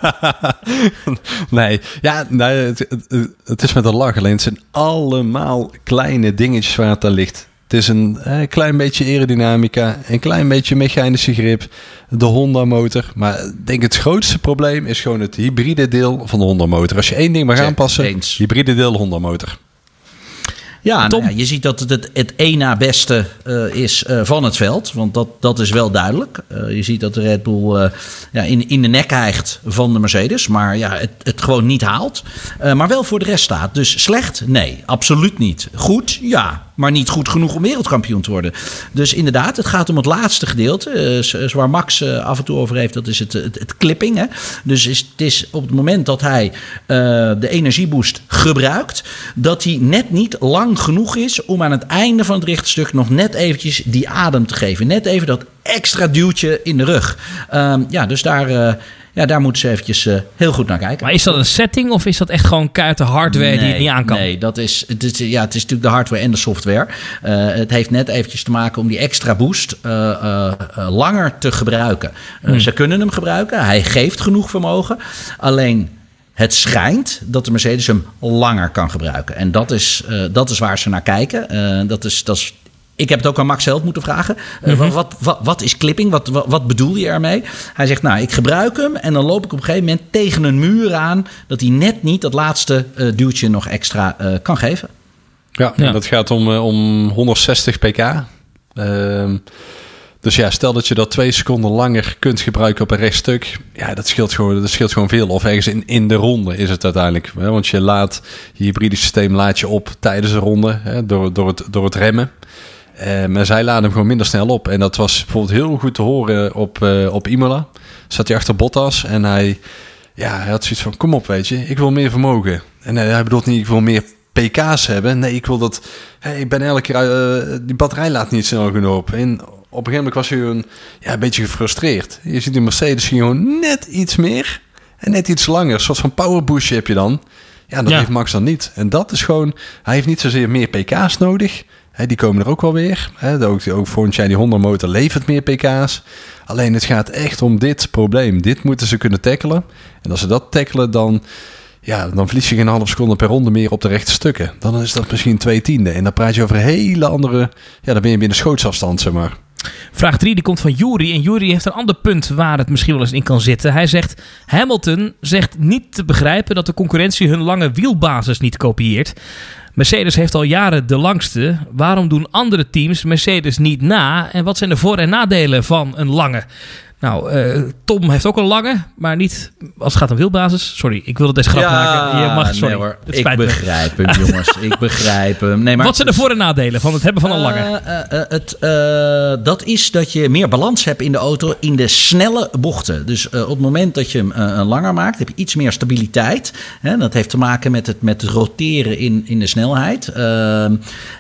[LAUGHS] nee, ja, nee, het, het, het, is met een lach. Alleen het zijn allemaal kleine dingetjes waar het aan ligt. Het is een eh, klein beetje aerodynamica, een klein beetje mechanische grip, de Honda motor. Maar ik denk het grootste probleem is gewoon het hybride deel van de Honda motor. Als je één ding mag aanpassen, eens. hybride deel Honda motor. Ja, nou ja, je ziet dat het het, het één na beste eh, is eh, van het veld. Want dat, dat is wel duidelijk. Eh, je ziet dat de Red Bull ja, in, in de nek hijgt van de Mercedes. Maar ja, het, het gewoon niet haalt. Maar wel voor de rest staat. Dus slecht? Nee, absoluut niet. Goed? Ja. Maar niet goed genoeg om wereldkampioen te worden. Dus inderdaad, het gaat om het laatste gedeelte. eh, z- waar Max eh, af en toe over heeft, dat is het, het, clipping. Hè? Dus is, het is op het moment dat hij eh, de energieboost gebruikt, dat hij net niet lang genoeg is om aan het einde van het richtstuk nog net eventjes die adem te geven. Net even dat extra duwtje in de rug. Ehm, ja, dus daar, eh, ja, daar moeten ze eventjes eh, heel goed naar kijken. Maar is dat een setting of is dat echt gewoon kaarten hardware die het niet aan kan? Nee, dat is, het is, ja, het is natuurlijk de hardware en de software. Eh, het heeft net eventjes te maken om die extra boost eh, langer te gebruiken. Hmm. Ze kunnen hem gebruiken. Hij geeft genoeg vermogen. Alleen het schijnt dat de Mercedes hem langer kan gebruiken. En dat is, dat is waar ze naar kijken. Dat is, dat is ik heb het ook aan Max zelf moeten vragen. Eh, Mhm. wat, wat, wat is clipping? Wat, wat, wat bedoel je ermee? Hij zegt, nou, ik gebruik hem en dan loop ik op een gegeven moment tegen een muur aan... dat hij net niet dat laatste eh, duwtje nog extra eh, kan geven. Ja, Ja. dat gaat om, om 160 pk. Ehm, dus ja, stel dat je dat twee seconden langer kunt gebruiken op een rechtstuk. Ja, dat scheelt gewoon, dat scheelt gewoon veel. Of ergens in, in de ronde is het uiteindelijk. Hè? Want je laat je hybride systeem laat je op tijdens de ronde hè? Door, door, het, door het remmen. Eh, maar zij laden hem gewoon minder snel op. En dat was bijvoorbeeld heel goed te horen op, eh, op Imola. Zat hij achter Bottas en hij, ja, hij had zoiets van: kom op, weet je, ik wil meer vermogen. En eh, hij bedoelt niet, ik wil meer pk's hebben. Nee, ik wil dat. Hey, ik ben elke keer. die batterij laat niet snel genoeg op. En op een gegeven moment was hij een, ja, een beetje gefrustreerd. Je ziet die Mercedes gewoon net iets meer. En net iets langer. Een soort van powerboostje heb je dan. Ja, dat Ja. heeft Max dan niet. En dat is gewoon. Hij heeft niet zozeer meer pk's nodig. Die komen er ook wel weer. Ook, ook volgend jaar die Honda motor levert meer pk's. Alleen het gaat echt om dit probleem. Dit moeten ze kunnen tackelen. En als ze dat tackelen, dan, ja, dan verlies je geen half seconde per ronde meer op de rechte stukken. Dan is dat misschien twee tiende. En dan praat je over hele andere... Ja, dan ben je binnen schootsafstand, zeg maar. Vraag 3 die komt van Jury. En Jury heeft een ander punt waar het misschien wel eens in kan zitten. Hij zegt: Hamilton zegt niet te begrijpen dat de concurrentie hun lange wielbasis niet kopieert. Mercedes heeft al jaren de langste. Waarom doen andere teams Mercedes niet na? En wat zijn de voor- en nadelen van een lange? Nou, eh, Tom heeft ook een lange, maar niet als het gaat om wielbasis. Sorry, ik wilde deze grap maken. Je mag, sorry. nee hoor. Het Ik me. begrijp hem, jongens. Ik begrijp hem. Nee, maar Wat zijn de voor- en nadelen van het hebben van een lange? Eh, eh, het, dat is dat je meer balans hebt in de auto in de snelle bochten. Dus op het moment dat je hem langer maakt, heb je iets meer stabiliteit. Hè? Dat heeft te maken met het, met het roteren in, in de snelheid. Ehm,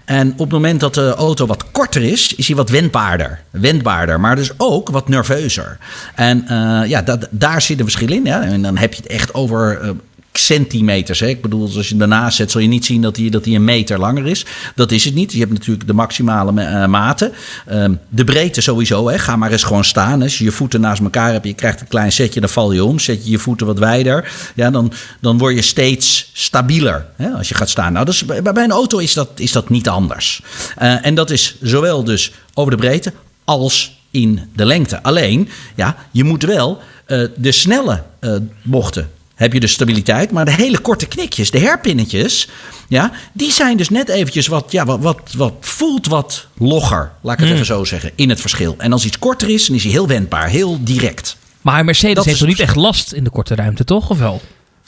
en op het moment dat de auto wat korter is, is hij wat wendbaarder. Wendbaarder, maar dus ook wat nerveuzer. En eh, ja, dat, daar zit een verschil in. Hè? En dan heb je het echt over. eh, centimeters. Hè? Ik bedoel, als je daarnaast zet, zul je niet zien dat hij, dat een meter langer is. Dat is het niet. Je hebt natuurlijk de maximale eh, maten. Ehm, de breedte sowieso. Hè? Ga maar eens gewoon staan. Als je je voeten naast elkaar hebt, je krijgt een klein setje, dan val je om. Zet je je voeten wat wijder, ja, dan, dan word je steeds stabieler hè? als je gaat staan. Nou, is, bij, een auto is dat, is dat niet anders. En dat is zowel dus over de breedte als in de lengte. Alleen, ja, je moet wel eh, de snelle eh, bochten heb je de stabiliteit. Maar de hele korte knikjes, de herpinnetjes, ja, die zijn dus net eventjes wat, ja, wat, wat, wat voelt wat logger, laat ik het even zo zeggen, in het verschil. En als iets korter is, dan is hij heel wendbaar, heel direct. Maar Mercedes dat heeft toch niet echt last in de korte ruimte, toch? Of wel?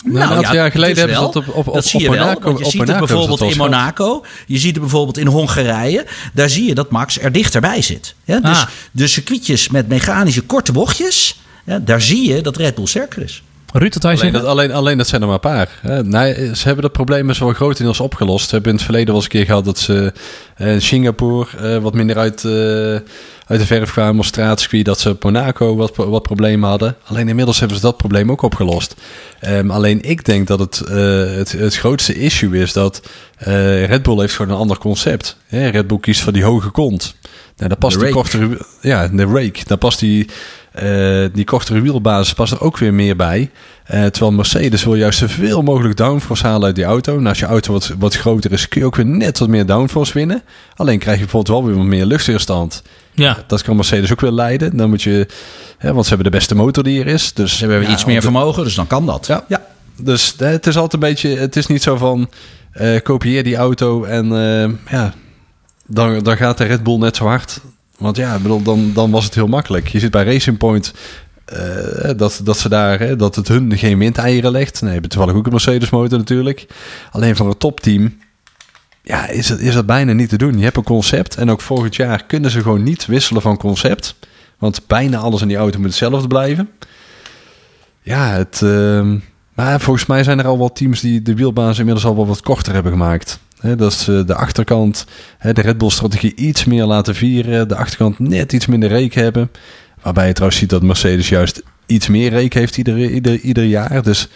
Nou, een aantal jaar geleden hebben ze wel. dat op- op- dat op- zie je wel. Monaco- want je op ziet het bijvoorbeeld in Monaco. Je ziet het bijvoorbeeld in Hongarije. Daar zie je dat Max er dichterbij zit. Ja, dus Ah. de circuitjes met mechanische korte bochtjes. Ja, daar zie je dat Red Bull sterker is. Ruud, hij Alleen dat, alleen, alleen dat zijn er maar een paar. Hè. Nee, ze hebben dat probleem best wel grotendeels opgelost. Ze hebben in het verleden wel eens een keer gehad dat ze eh, in Singapore eh, wat minder uit, eh, uit de verf kwamen op. Dat ze Monaco wat, wat problemen hadden. Alleen inmiddels hebben ze dat probleem ook opgelost. Ehm, alleen ik denk dat het, eh, het, het grootste issue is dat eh, Red Bull heeft gewoon een ander concept. Red Bull kiest voor die hoge kont. Nou, daar past De die kortere, ja, de rake. Daar past die, eh, die kortere wielbasis past er ook weer meer bij. Eh, terwijl Mercedes wil juist zoveel mogelijk downforce halen uit die auto. En als je auto wat, wat groter is, kun je ook weer net wat meer downforce winnen. Alleen krijg je bijvoorbeeld wel weer wat meer luchtweerstand. Ja, Dat kan Mercedes ook weer leiden. Dan moet je, hè, want ze hebben de beste motor die er is. Dus Ze hebben ja, iets meer de- vermogen, dus dan kan dat. Ja. Dus eh, het is altijd een beetje, het is niet zo van eh, kopieer die auto en ja, dan, dan gaat de Red Bull net zo hard. Want ja, bedoel, dan, dan was het heel makkelijk. Je zit bij Racing Point eh, dat, dat ze daar, hè, dat het hun geen windeieren legt. Nee, hebben toevallig ook een Mercedes motor natuurlijk. Alleen voor een topteam, ja, is het, is dat bijna niet te doen. Je hebt een concept en ook volgend jaar kunnen ze gewoon niet wisselen van concept. Want bijna alles in die auto moet hetzelfde blijven. Ja, het, ehm, maar volgens mij zijn er al wat teams die de wielbaas inmiddels al wel wat korter hebben gemaakt. Dat ze de achterkant, de Red Bull-strategie iets meer laten vieren. De achterkant net iets minder reek hebben. Waarbij je trouwens ziet dat Mercedes juist iets meer reek heeft ieder, ieder, ieder jaar. Dus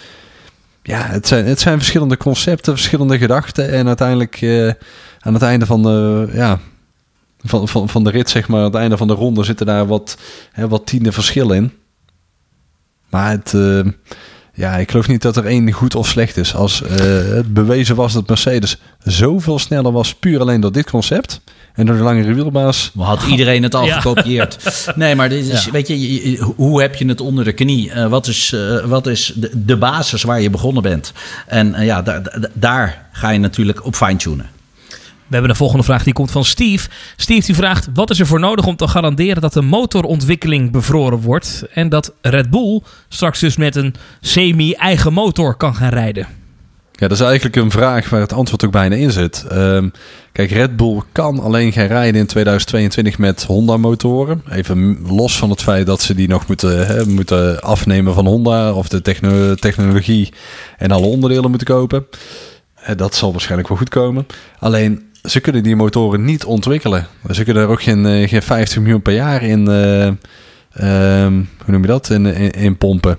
ja, het zijn, het zijn verschillende concepten, verschillende gedachten. En uiteindelijk eh, aan het einde van de, ja, van, van, van de rit, zeg maar, aan het einde van de ronde zitten daar wat, hè, wat tiende verschil in. Maar het, eh, ja, ik geloof niet dat er één goed of slecht is. Als eh, het bewezen was dat Mercedes zoveel sneller was, puur alleen door dit concept. En door de langere wielbaas. Maar Had iedereen het al Ja. gekopieerd? [LAUGHS] Nee, maar dit is, Ja. weet je, hoe heb je het onder de knie? Eh, wat is, eh, wat is de, de basis waar je begonnen bent? En ja, daar, daar- daar ga je natuurlijk op fine-tunen. We hebben de volgende vraag. Die komt van Steve. Steve die vraagt, wat is er voor nodig om te garanderen dat de motorontwikkeling bevroren wordt... en dat Red Bull straks dus met een semi-eigen motor kan gaan rijden? Ja, dat is eigenlijk een vraag waar het antwoord ook bijna in zit. Ehm, kijk, Red Bull kan alleen gaan rijden in 2022 met Honda-motoren. Even los van het feit dat ze die nog moeten, hè, moeten afnemen van Honda of de techno- technologie en alle onderdelen moeten kopen. Dat zal waarschijnlijk wel goed komen. Alleen, ze kunnen die motoren niet ontwikkelen. Ze kunnen er ook geen, eh, geen 50 miljoen per jaar in, eh, ehm, hoe noem je dat, in, in, in pompen.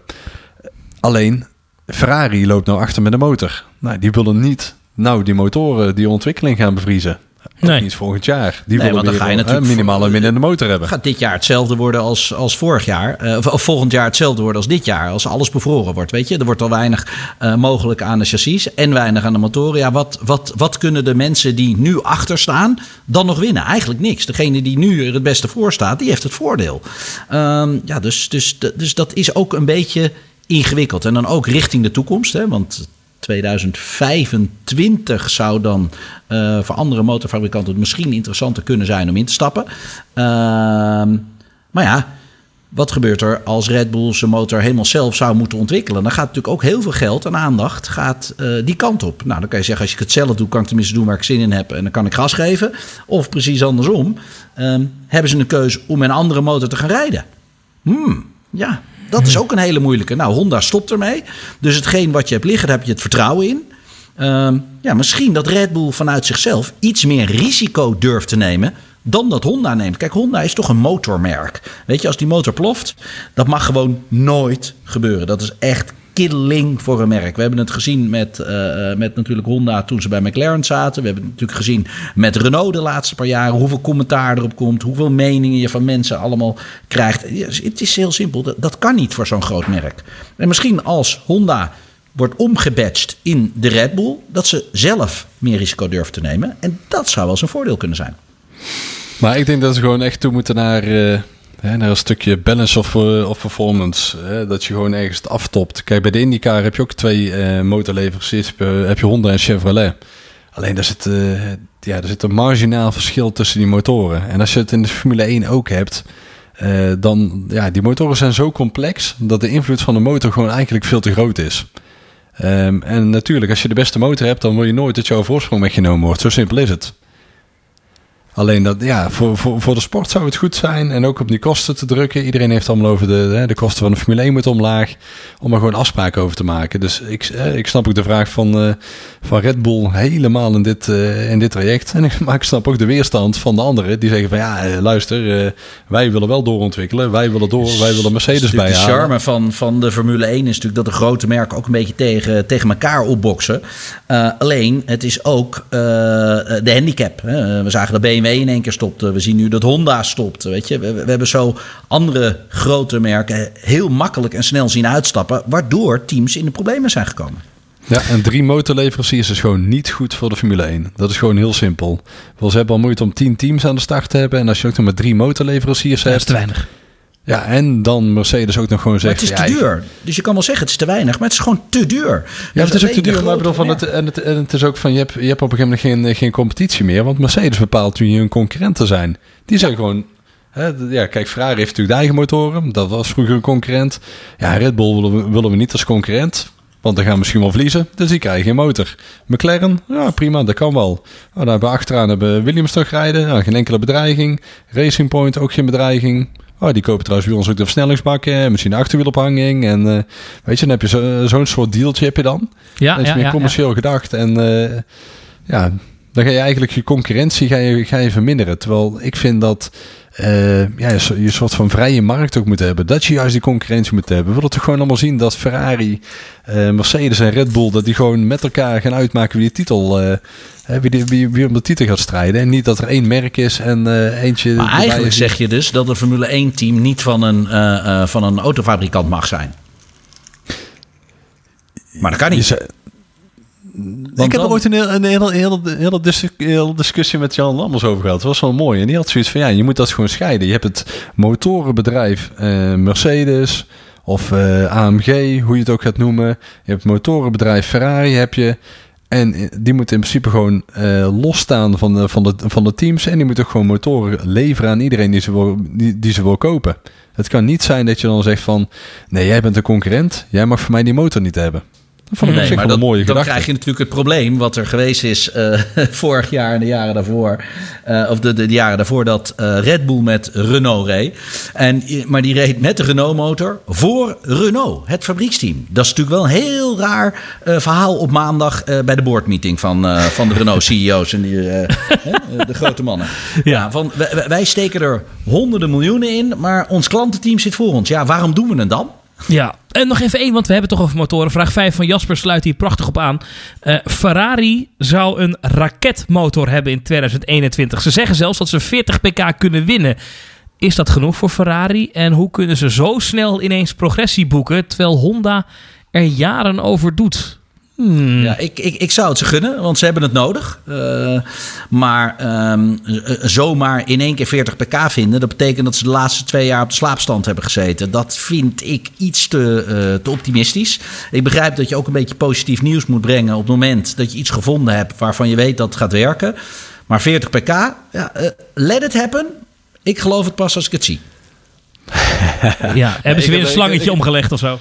Alleen, Ferrari loopt nou achter met de motor. Nou, die willen niet nou die motoren, die ontwikkeling gaan bevriezen. Ook Nee. niet volgend jaar. Die Nee, willen dan ga je natuurlijk minimaal een minder in de motor hebben. Gaat dit jaar hetzelfde worden als, als vorig jaar? Eh, of, of volgend jaar hetzelfde worden als dit jaar? Als alles bevroren wordt, weet je? Er wordt al weinig eh, mogelijk aan de chassis en weinig aan de motoren. Ja, wat, wat, wat kunnen de mensen die nu achter staan dan nog winnen? Eigenlijk niks. Degene die nu er het beste voor staat, die heeft het voordeel. Ehm, ja, dus, dus, dus dat is ook een beetje ingewikkeld. En dan ook richting de toekomst, hè? want 2025 zou dan eh, voor andere motorfabrikanten misschien interessanter kunnen zijn om in te stappen. Ehm, maar ja, wat gebeurt er als Red Bull zijn motor helemaal zelf zou moeten ontwikkelen? Dan gaat natuurlijk ook heel veel geld en aandacht gaat, eh, die kant op. Nou, dan kan je zeggen, als ik het zelf doe, kan ik tenminste doen waar ik zin in heb. En dan kan ik gas geven. Of precies andersom, ehm, hebben ze een keuze om een andere motor te gaan rijden. Hmm, ja, dat is ook een hele moeilijke. Nou, Honda stopt ermee. Dus hetgeen wat je hebt liggen, daar heb je het vertrouwen in. Ehm, ja, misschien dat Red Bull vanuit zichzelf iets meer risico durft te nemen dan dat Honda neemt. Kijk, Honda is toch een motormerk. Weet je, als die motor ploft, dat mag gewoon nooit gebeuren. Dat is echt killing voor een merk. We hebben het gezien met, eh, met natuurlijk Honda toen ze bij McLaren zaten. We hebben het natuurlijk gezien met Renault de laatste paar jaren. Hoeveel commentaar erop komt, hoeveel meningen je van mensen allemaal krijgt. Ja, Het is heel simpel, dat, kan niet voor zo'n groot merk. En misschien als Honda wordt omgebatcht in de Red Bull, dat ze zelf meer risico durven te nemen. En dat zou wel eens een voordeel kunnen zijn. Maar ik denk dat ze gewoon echt toe moeten naar, eh, hè, naar een stukje balance of, eh, of performance. Hè, dat je gewoon ergens het aftopt. Kijk, bij de IndyCar heb je ook twee eh motorleveranciers. Heb je, heb je Honda en Chevrolet. Alleen daar zit, eh, ja, er zit een marginaal verschil tussen die motoren. En als je het in de Formule 1 ook hebt... eh, dan, ja, die motoren zijn zo complex... dat de invloed van de motor gewoon eigenlijk veel te groot is. Ehm, en natuurlijk, als je de beste motor hebt... dan wil je nooit dat jouw voorsprong weggenomen wordt. Zo simpel is het. Alleen dat, ja, voor, voor, voor de sport zou het goed zijn. En ook om die kosten te drukken. Iedereen heeft allemaal over de, de kosten van de Formule 1 moeten omlaag. Om er gewoon afspraken over te maken. Dus ik, eh, ik snap ook de vraag van, eh, van Red Bull helemaal in dit, eh, in dit traject. En [LAUGHS] ik, maar ik snap ook de weerstand van de anderen. Die zeggen van ja, luister, wij willen wel doorontwikkelen. Wij willen door, wij willen Mercedes Dus de charme van, van de Formule 1 is natuurlijk dat de grote merken ook een beetje tegen, tegen elkaar opboksen. Alleen, het is ook de handicap. Hè. We zagen dat BMW in één keer stopte. We zien nu dat Honda stopt. Weet je? We, we hebben zo andere grote merken heel makkelijk en snel zien uitstappen. Waardoor teams in de problemen zijn gekomen. Ja, en drie motorleveranciers is gewoon niet goed voor de Formule 1. Dat is gewoon heel simpel. Ze hebben al moeite om tien teams aan de start te hebben. En als je ook nog maar drie motorleveranciers Dat is hebt... te weinig. Ja, en dan Mercedes ook nog gewoon Maar zegt... het is te duur. Dus je kan wel zeggen het is te weinig, maar het is gewoon te duur. Ja, het is ook te duur, maar ik bedoel van het, en, het, en het is ook van, je hebt, je hebt op een gegeven moment geen, geen competitie meer, want Mercedes bepaalt wie hun concurrenten zijn. Die zijn gewoon, hè, ja, kijk, Ferrari heeft natuurlijk de eigen motoren, dat was vroeger een concurrent. Ja, Red Bull willen we, willen we niet als concurrent, want dan gaan we misschien wel verliezen, dus die krijgen geen motor. McLaren, ja prima, dat kan wel. Oh, daar hebben we achteraan hebben Williams toch rijden, ja, geen enkele bedreiging. Racing Point ook geen bedreiging. Oh, die kopen trouwens bij ons ook de versnellingsbakken, misschien de achterwielophanging. En eh, weet je, dan heb je zo- zo'n soort dealtje heb je dan. Ja, dat is ja, meer ja, ja. commercieel gedacht. En eh, ja, dan ga je eigenlijk je concurrentie ga je, ga je verminderen. Terwijl ik vind dat eh, ja, je, je een soort van vrije markt ook moet hebben. Dat je juist die concurrentie moet hebben. We willen toch gewoon allemaal zien dat Ferrari, eh, Mercedes en Red Bull... dat die gewoon met elkaar gaan uitmaken wie de titel... hè, wie, die, wie, wie om de titel gaat strijden. En niet dat er één merk is en eentje... Maar eigenlijk zeg je dus dat een Formule 1-team niet van een, van een autofabrikant mag zijn. Maar dat kan niet. Ik heb er ooit een, heel- een hele, hele, hele, dis- hele discussie met Jan Lammers over gehad. Dat was wel mooi. En die had zoiets van, ja, je moet dat gewoon scheiden. Je hebt het motorenbedrijf eh, Mercedes of eh, AMG, hoe je het ook gaat noemen. Je hebt het motorenbedrijf Ferrari, heb je. En eh, die moeten in principe gewoon eh, losstaan van de, van, de, van de teams. En die moeten ook gewoon motoren leveren aan iedereen die ze, wil, die, die ze wil kopen. Het kan niet zijn dat je dan zegt van... Nee, jij bent een concurrent. Jij mag voor mij die motor niet hebben. Dat vond ik op Nee, zich maar een dat- mooie dan gedachte. krijg je natuurlijk het probleem wat er geweest is eh, [LAUGHS] vorig jaar en de jaren daarvoor. eh, of de, de, de jaren daarvoor dat eh, Red Bull met Renault reed. En, maar die reed met de Renault-motor voor Renault, het fabrieksteam. Dat is natuurlijk wel een heel raar verhaal op maandag bij de boardmeeting van, van de Renault-CEO's [LAUGHS] en die, de grote mannen. Ja. van, wij, wij- wij steken er honderden miljoenen in, maar ons klantenteam zit voor ons. Ja, waarom doen we het dan? Ja, en nog even één, want we hebben toch over motoren. Vraag 5 van Jasper sluit hier prachtig op aan. Eh, Ferrari zou een raketmotor hebben in 2021. Ze zeggen zelfs dat ze 40 pk kunnen winnen. Is dat genoeg voor Ferrari? En hoe kunnen ze zo snel ineens progressie boeken, terwijl Honda er jaren over doet? Hmm. Ja, ik, ik, ik zou het ze gunnen, want ze hebben het nodig. Eh, maar ehm, z- zomaar in één keer 40 pk vinden, dat betekent dat ze de laatste twee jaar op de slaapstand hebben gezeten. Dat vind ik iets te, eh, te optimistisch. Ik begrijp dat je ook een beetje positief nieuws moet brengen op het moment dat je iets gevonden hebt waarvan je weet dat het gaat werken. Maar 40 pk, ja, eh, let it happen. Ik geloof het pas als ik het zie. Ja, [LAUGHS] hebben ze weer een slangetje omgelegd of zo?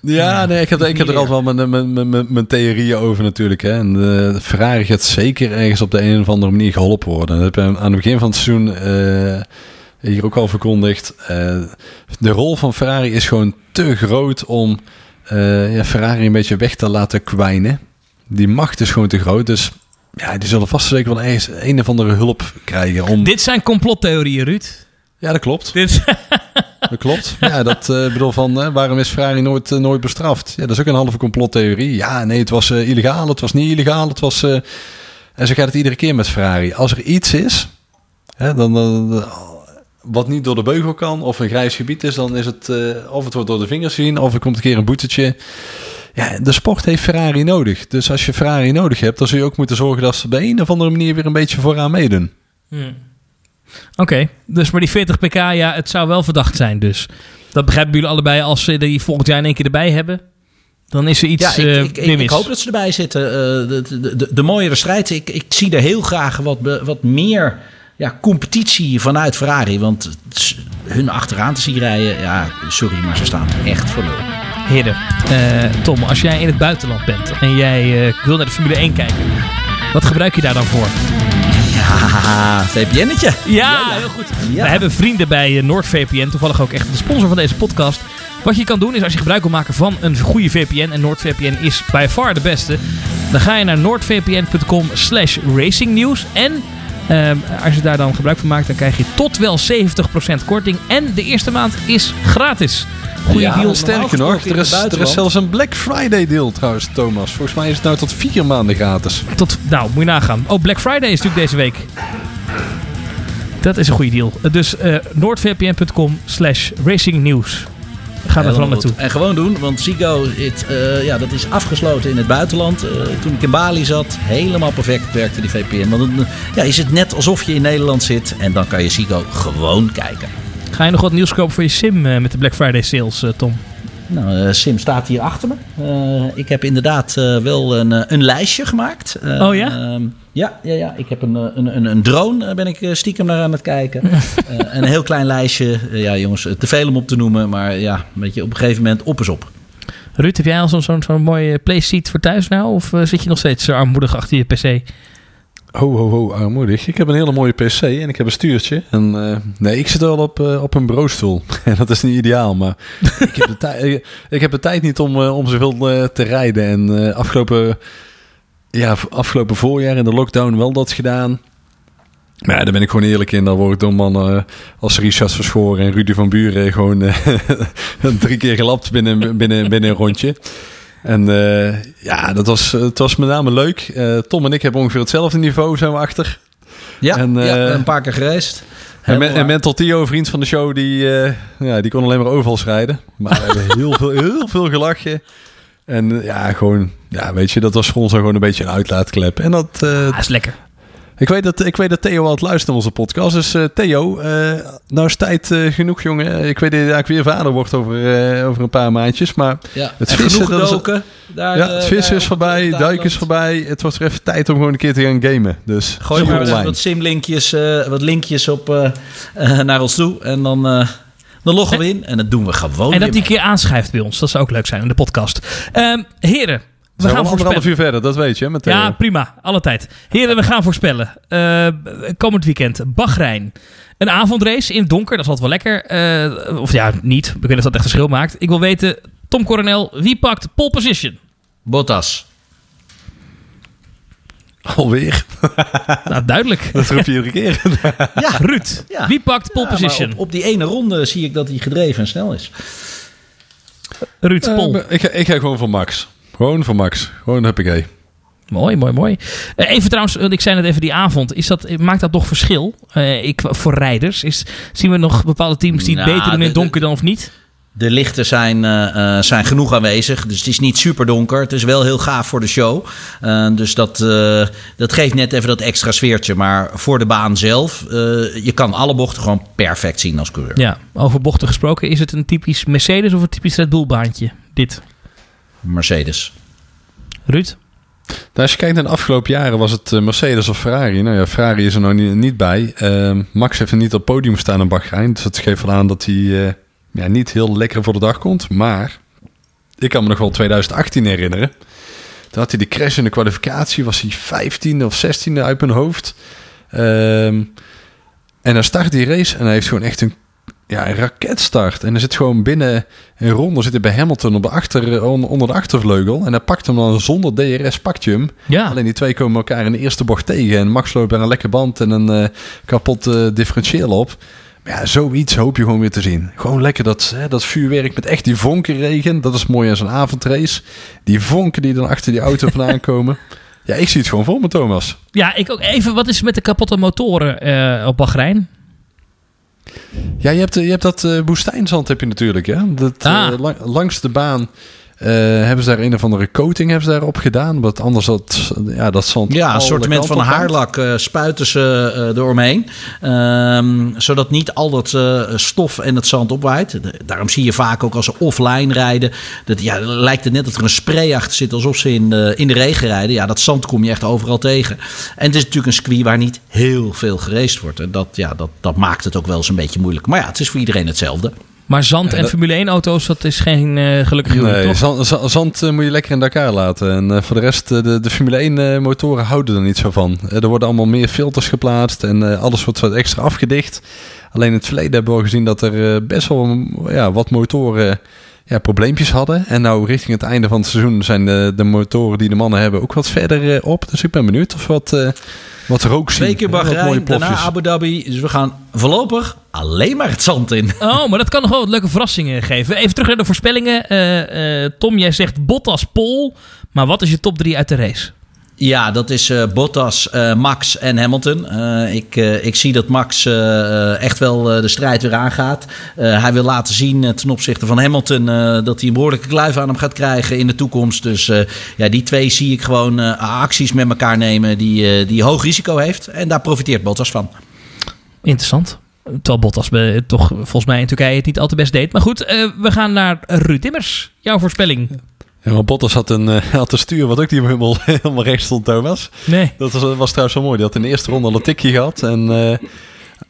Ja, nee, ik heb, ik heb er altijd wel mijn, mijn, mijn, theorieën over natuurlijk. Hè. En eh, Ferrari gaat zeker ergens op de een of andere manier geholpen worden. Dat heb ik aan het begin van het seizoen eh, hier ook al verkondigd. Eh, de rol van Ferrari is gewoon te groot om eh, ja, Ferrari een beetje weg te laten kwijnen. Die macht is gewoon te groot. Dus ja, die zullen vast zeker wel ergens een of andere hulp krijgen. Om... Dit zijn complottheorieën, Ruud. Ja, dat klopt. Dit, [LAUGHS] [LAUGHS] Dat klopt. Ja, dat eh, bedoel van eh, waarom is Ferrari nooit, eh, nooit bestraft? Ja, dat is ook een halve complottheorie. Ja, nee, het was illegaal, het was niet illegaal, het was. En zo gaat het iedere keer met Ferrari. Als er iets is, hè, dan, wat niet door de beugel kan, of een grijs gebied is, dan is het of het wordt door de vingers gezien, of er komt een keer een boetetje. Ja, de sport heeft Ferrari nodig. Dus als je Ferrari nodig hebt, dan zul je ook moeten zorgen dat ze op de een of andere manier weer een beetje vooraan meedoen. Oké, dus maar die 40 pk, ja, het zou wel verdacht zijn dus. Dat begrijpen jullie allebei als ze die volgend jaar in één keer erbij hebben. Dan is er iets Ja, eh ik, ik, ik, hoop dat ze erbij zitten. Eh, de, de, de, de mooiere strijd. Ik, ik zie er heel graag wat, wat meer ja, competitie vanuit Ferrari. Want hun achteraan te zien rijden, ja, sorry, maar ze staan echt voor lul. Heren, eh, Tom, als jij in het buitenland bent en jij eh, wil naar de Formule 1 kijken, wat gebruik je daar dan voor? Ja, VPN'tje. Ja, heel goed. Ja. We hebben vrienden bij eh, NoordVPN, toevallig ook echt de sponsor van deze podcast. Wat je kan doen is als je gebruik wil maken van een goede VPN, en NoordVPN is by far de beste, dan ga je naar noordvpn.com slash racingnieuws. En ehm, als je daar dan gebruik van maakt, dan krijg je tot wel 70% korting. En de eerste maand is gratis. Goeie Ja, deal. Sterker nog, er is, er is zelfs een Black Friday deal trouwens, Thomas. Volgens mij is het nou tot vier maanden gratis. Tot, nou, moet je nagaan. Oh, Black Friday is natuurlijk deze week. Dat is een goede deal. Dus eh noordvpn.com slash racingnieuws. Ga daar vooral Helemaal naartoe. En gewoon doen, want Zigo, het, eh, ja, dat is afgesloten in het buitenland. Eh, toen ik in Bali zat, helemaal perfect werkte die VPN. Want dan ja, is het net alsof je in Nederland zit en dan kan je Zigo gewoon kijken. Ga je nog wat nieuws kopen voor je sim eh, met de Black Friday sales, eh, Tom? Nou, eh, Sim staat hier achter me. Ik heb inderdaad wel een, een lijstje gemaakt. Oh ja? ehm, ja, ja, ja, ik heb een, een, een, drone, ben ik stiekem naar aan het kijken. [LAUGHS] Een heel klein lijstje. Ja, jongens, te veel om op te noemen. Maar ja, weet je, op een gegeven moment op is op. Ruud, heb jij al zo'n zo'n zo'n mooie playseat voor thuis nou? Of zit je nog steeds zo armoedig achter je pc? Ho, ho, ho, armoedig. Ik heb een hele mooie PC en ik heb een stuurtje. Eh, nee, ik zit wel op, eh, op een bureaustoel. En [LAUGHS] dat is niet ideaal, maar ik, heb de tijd, [LAUGHS] ik, heb de tijd niet om, eh, om zoveel te rijden. En afgelopen, ja, afgelopen voorjaar in de lockdown wel dat gedaan. Maar ja, daar ben ik gewoon eerlijk in. Dan word ik door mannen als Richard Verschoren en Rudy van Buren gewoon [LAUGHS] drie keer gelapt binnen, binnen, binnen een rondje. En eh, ja, dat was, het was met name leuk. Eh, Tom en ik hebben ongeveer hetzelfde niveau, zijn we achter. Ja, En, ja eh, een paar keer gereisd. En, men. Mental Tio, vriend van de show, die, ja, die kon alleen maar ovals rijden. Maar we hebben heel veel, heel veel gelachen. En ja, gewoon, ja, weet je, dat was voor ons gewoon een beetje een uitlaatklep. En dat, Ah, is lekker. Ik, weet dat, ik weet dat Theo al het luistert naar onze podcast. Dus eh, Theo, eh, nou is tijd eh, genoeg, jongen. Ik weet dat je eigenlijk weer vader wordt over, eh, over een paar maandjes. Maar Ja, Het en vissen, genoeg is-. Daar, ja, eh, het vissen is voorbij, het duiken is voorbij. Het wordt er even tijd om gewoon een keer te gaan gamen. Dus Gooi maar online. wat simlinkjes, eh wat linkjes op, naar ons toe. En dan, eh, dan loggen we in. En dat doen we gewoon En dat die een keer aanschrijft bij ons. Dat zou ook leuk zijn in de podcast. Ehm, heren, we gaan gaan anderhalf voorspellen. uur verder, dat weet je, met. Ja, prima. Alle tijd. Heren, we gaan voorspellen. Eh, komend weekend, Bahrein. Een avondrace in het donker, dat is altijd wel lekker. Eh, of ja, niet. Ik weet niet of dat echt verschil maakt. Ik wil weten, Tom Coronel, wie pakt pole position? Bottas. Alweer. [LAUGHS] Nou, duidelijk. Dat roep je iedere keer. [LAUGHS] Ja, Ruud, Ja. wie pakt pole Ja, position? op, op die ene ronde zie ik dat hij gedreven en snel is. Ruud, Eh, ik, ik ga gewoon voor Max. Gewoon voor Max. Gewoon huppakee. Mooi, mooi, mooi. Eh, even trouwens, ik zei net even die avond. Is dat, maakt dat nog verschil Eh, ik, voor rijders? Is, zien we nog bepaalde teams die het Nou, beter doen in het donker dan of niet? De lichten zijn, eh, eh, zijn genoeg aanwezig. Dus het is niet super donker. Het is wel heel gaaf voor de show. Dus dat, eh, dat geeft net even dat extra sfeertje. Maar voor de baan zelf, eh, je kan alle bochten gewoon perfect zien als coureur. Ja, over bochten gesproken. Is het een typisch Mercedes of een typisch Red Bull baantje? Dit. Mercedes. Ruud? Nou, als je kijkt naar de afgelopen jaren was het eh, Mercedes of Ferrari. Nou ja, Ferrari is er nog niet, niet bij. Ehm, Max heeft er niet op het podium staan in Bahrein. Dus dat geeft wel aan dat hij eh, ja, niet heel lekker voor de dag komt. Maar ik kan me nog wel 2018 herinneren. Toen had hij de crash in de kwalificatie. Was hij 15e of 16e uit mijn hoofd. Ehm, en dan start die race en hij heeft gewoon echt een, ja, een raketstart. En er zit gewoon binnen een ronde zit hij bij Hamilton op de achter, onder, de achtervleugel. En hij pakt hem dan zonder DRS, pakt je hem. Ja. Alleen die twee komen elkaar in de eerste bocht tegen. En Max loopt bij een lekke band en een eh, kapot eh, differentieel op. Maar ja, zoiets hoop je gewoon weer te zien. Gewoon lekker dat, hè, dat vuurwerk met echt die vonkenregen. Dat is mooi aan zo'n avondrace. Die vonken die dan achter die auto [LAUGHS] vandaan komen. Ja, ik zie het gewoon voor me, Thomas. Ja, ik ook. Even, wat is met de kapotte motoren eh, op Bahrein? Ja, je hebt, je hebt dat eh woestijnzand heb je natuurlijk. Hè? Dat, eh, Ah. lang- langs de baan eh, hebben ze daar een of andere coating hebben ze daarop gedaan. Want anders dat, ja, dat zand... Ja, een assortiment van haarlak eh, spuiten ze eh, eromheen. Ehm, zodat niet al dat eh, stof en het zand opwaait. Daarom zie je vaak ook als ze offline rijden. Dat, ja, lijkt het net dat er een spray achter zit alsof ze in de, in de regen rijden. Ja, dat zand kom je echt overal tegen. En het is natuurlijk een circuit waar niet heel veel geraced wordt. En dat, ja, dat, dat maakt het ook wel eens een beetje moeilijk. Maar ja, het is voor iedereen hetzelfde. Maar zand en dat- Formule 1 auto's, dat is geen eh gelukkig huwelijk, Nee, toch? zand, zand, zand, eh, moet je lekker in elkaar laten. En eh, voor de rest, de, de Formule 1 eh, motoren houden er niet zo van. Er worden allemaal meer filters geplaatst en alles wordt wat extra afgedicht. Alleen in het verleden hebben we al gezien dat er best wel ja, wat motoren ja, probleempjes hadden. En nou richting het einde van het seizoen zijn de, de motoren die de mannen hebben ook wat verder eh, op. Dus ik ben benieuwd of wat, eh, wat rook zien. Twee keer Bahrein, daarna. Abu Dhabi. Dus we gaan voorlopig alleen maar het zand in. [LAUGHS] Oh, maar dat kan nog wel wat leuke verrassingen geven. Even terug naar de voorspellingen. Eh, eh, Tom, jij zegt Bottas Pol. Maar wat is je top 3 uit de race? Ja, dat is uh, Bottas, uh, Max en Hamilton. Uh, ik, ik zie dat Max echt wel de strijd weer aangaat. hij wil laten zien ten opzichte van Hamilton dat hij een behoorlijke kluif aan hem gaat krijgen in de toekomst. Dus ja, die twee zie ik gewoon acties met elkaar nemen die, die hoog risico heeft. En daar profiteert Bottas van. Interessant. Terwijl Bottas toch volgens mij in Turkije het niet al te best deed. Maar goed, we gaan naar Ruud Immers. Jouw voorspelling. Ja, maar Bottas had een, uh, had een stuur wat ook niet helemaal, [LAUGHS] helemaal recht stond, Thomas. Nee. Dat was, was trouwens wel mooi. Die had in de eerste ronde al een tikje gehad. En uh,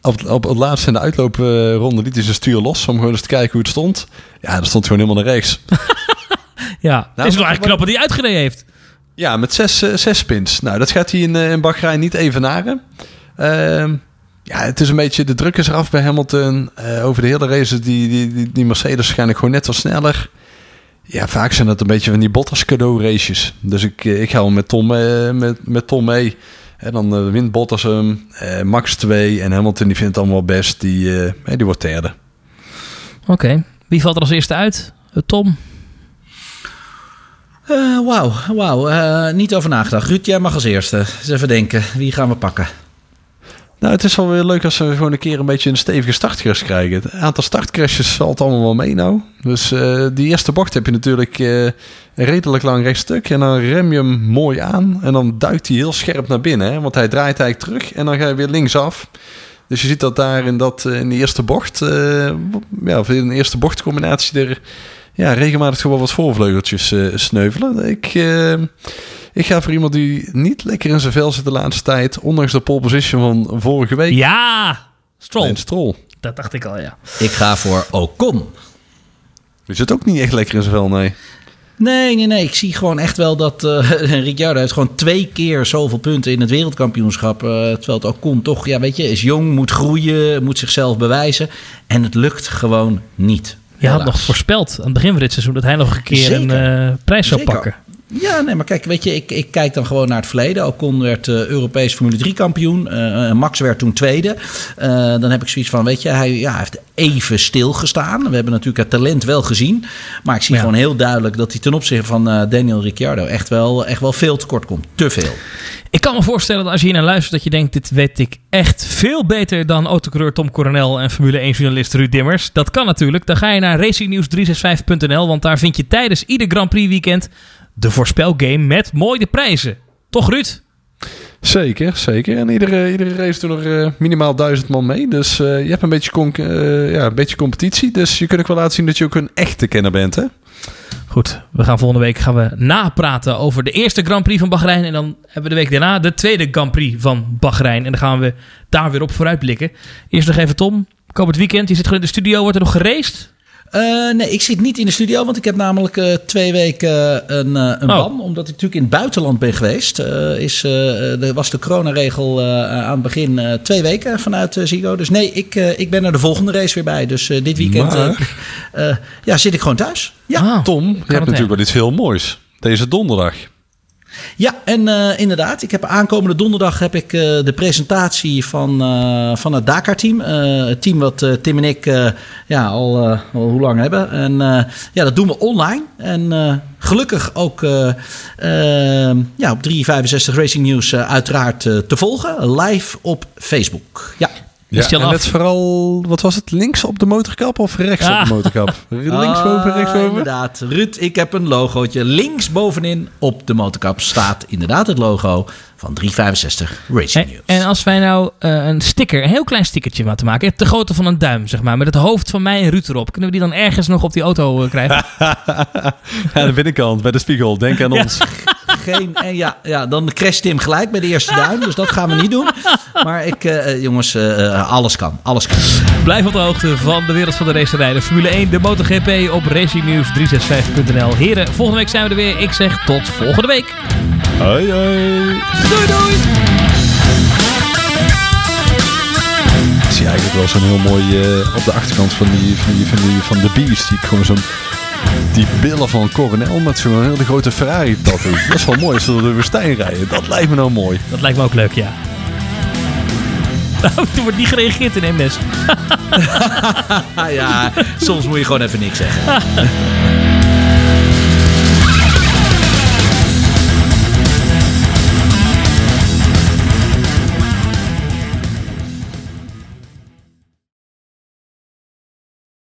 op, op het laatste in de uitloopronde liet hij zijn stuur los. Om gewoon eens te kijken hoe het stond. Ja, dat stond gewoon helemaal naar rechts. [LAUGHS] ja, nou, is wel eigenlijk knap wat hij uitgereden heeft. Ja, met zes, uh, zes spins. Nou, dat gaat hij in, in Bahrein niet evenaren. Uh, ja, het is een beetje, de druk is eraf bij Hamilton. over de hele race, die, die, die, die Mercedes waarschijnlijk gewoon net wat sneller. Ja, vaak zijn dat een beetje van die Bottas cadeau races. Dus ik, eh, ik ga wel met Tom, uh, met, met Tom mee. En dan uh, wint Bottas hem, uh, Max 2 en Hamilton die vindt het allemaal best. Die, die wordt derde. Oké, okay. wie valt er als eerste uit? Tom? Wauw, wauw. niet over nagedacht. Ruud, jij mag als eerste. Eens even denken. Wie gaan we pakken? Nou, het is wel weer leuk als we gewoon een keer een beetje een stevige startcrash krijgen. Het aantal startcrashes valt allemaal wel mee nou. Dus uh, die eerste bocht heb je natuurlijk een redelijk lang rechtstuk. En dan rem je hem mooi aan. En dan duikt hij heel scherp naar binnen. Hè? Want hij draait eigenlijk terug en dan ga je weer linksaf. Dus je ziet dat daar in, dat, uh, in de eerste bocht, ja, of in de eerste bochtcombinatie er ja, regelmatig gewoon wat voorvleugeltjes sneuvelen. Ik ik ga voor iemand die niet lekker in zijn vel zit de laatste tijd. Ondanks de pole position van vorige week. Ja, Stroll. Stroll. Dat dacht ik al, ja. Ik ga voor Ocon. Die zit ook niet echt lekker in zijn vel, nee. Nee, nee, nee. Ik zie gewoon echt wel dat uh, [LAUGHS] Ricciardo heeft gewoon twee keer zoveel punten in het wereldkampioenschap. Uh, terwijl het Ocon toch, ja, weet je, is jong, moet groeien, moet zichzelf bewijzen. En het lukt gewoon niet. Je had nog voorspeld aan het begin van dit seizoen dat hij nog een keer Zeker. een uh, prijs zou Zeker. pakken. Ja, nee, maar kijk, weet je, ik, ik kijk dan gewoon naar het verleden. Ocon werd uh, Europees Formule 3 kampioen. Uh, Max werd toen tweede. Uh, dan heb ik zoiets van, weet je, hij, ja, hij heeft even stilgestaan. We hebben natuurlijk het talent wel gezien. Maar ik zie ja. gewoon heel duidelijk dat hij ten opzichte van Daniel Ricciardo echt wel, echt wel veel tekort komt. Te veel. Ik kan me voorstellen dat als je hier naar luistert, dat je denkt: dit weet ik echt veel beter dan autocoureur Tom Coronel en Formule 1-journalist Ruud Dimmers. Dat kan natuurlijk. Dan ga je naar racingnews365.nl, want daar vind je tijdens ieder Grand Prix weekend de voorspelgame met mooie prijzen. Toch, Ruud? Zeker, zeker. En iedere, iedere race doen er uh, minimaal duizend man mee. Dus uh, je hebt een beetje, uh, ja, een beetje competitie. Dus je kunt ook wel laten zien dat je ook een echte kenner bent, hè? Goed, we gaan volgende week gaan we napraten over de eerste Grand Prix van Bahrein. En dan hebben we de week daarna de tweede Grand Prix van Bahrein. En dan gaan we daar weer op vooruit blikken. Eerst nog even Tom. Komend weekend, je zit gewoon in de studio. Wordt er nog geraced? Uh, nee, ik zit niet in de studio, want ik heb namelijk uh, twee weken een, uh, een oh. ban. Omdat ik natuurlijk in het buitenland ben geweest. is, er was de coronaregel aan het begin twee weken vanuit Zigo. Dus nee, ik, ik ben er de volgende race weer bij. Dus dit weekend maar... ja, zit ik gewoon thuis. Ja. Ah, Tom, je hebt natuurlijk wel iets heel moois. Deze donderdag. Ja, en uh, inderdaad, ik heb aankomende donderdag heb ik uh, de presentatie van, uh, van het Dakar-team. het team wat Tim en ik ja, al, al, hoe lang hebben. En ja, dat doen we online. En gelukkig ook ja, op 365 Racing News uiteraard te volgen. Live op Facebook. Ja. Ja, en net vooral, wat was het, links op de motorkap of rechts op de ah. motorkap? [LAUGHS] Links boven, rechts boven? inderdaad. Ruud, ik heb een logootje. Links bovenin op de motorkap staat inderdaad het logo van 365 Racing News. En, als wij nou uh, een sticker, een heel klein stickertje laten maken, de grootte van een duim, zeg maar, met het hoofd van mij en Ruud erop, kunnen we die dan ergens nog op die auto uh, krijgen? [LAUGHS] ja, de binnenkant, bij de spiegel. Denk aan [LAUGHS] ons. Geen, en ja, ja, dan crasht Tim gelijk bij de eerste duim, dus dat gaan we niet doen. Maar ik, uh, jongens, alles kan, alles kan. Blijf op de hoogte van de wereld van de racerijden. Formule 1, de MotoGP op racingnews365.nl. Heren, volgende week zijn we er weer. Ik zeg tot volgende week. Hoi hoi. Doei doei. Ik zie eigenlijk wel zo'n heel mooi uh, op de achterkant van die, van die, van die, van de Beast. Die gewoon zo'n die billen van Coronel met zo'n hele grote Ferrari tattoo. Dat is wel mooi als ze door de woestijn rijden. Dat lijkt me nou mooi. Dat lijkt me ook leuk, ja. Nou, [LAUGHS] toen wordt niet gereageerd in MS. [LAUGHS] ja, soms moet je gewoon even niks zeggen. [LAUGHS]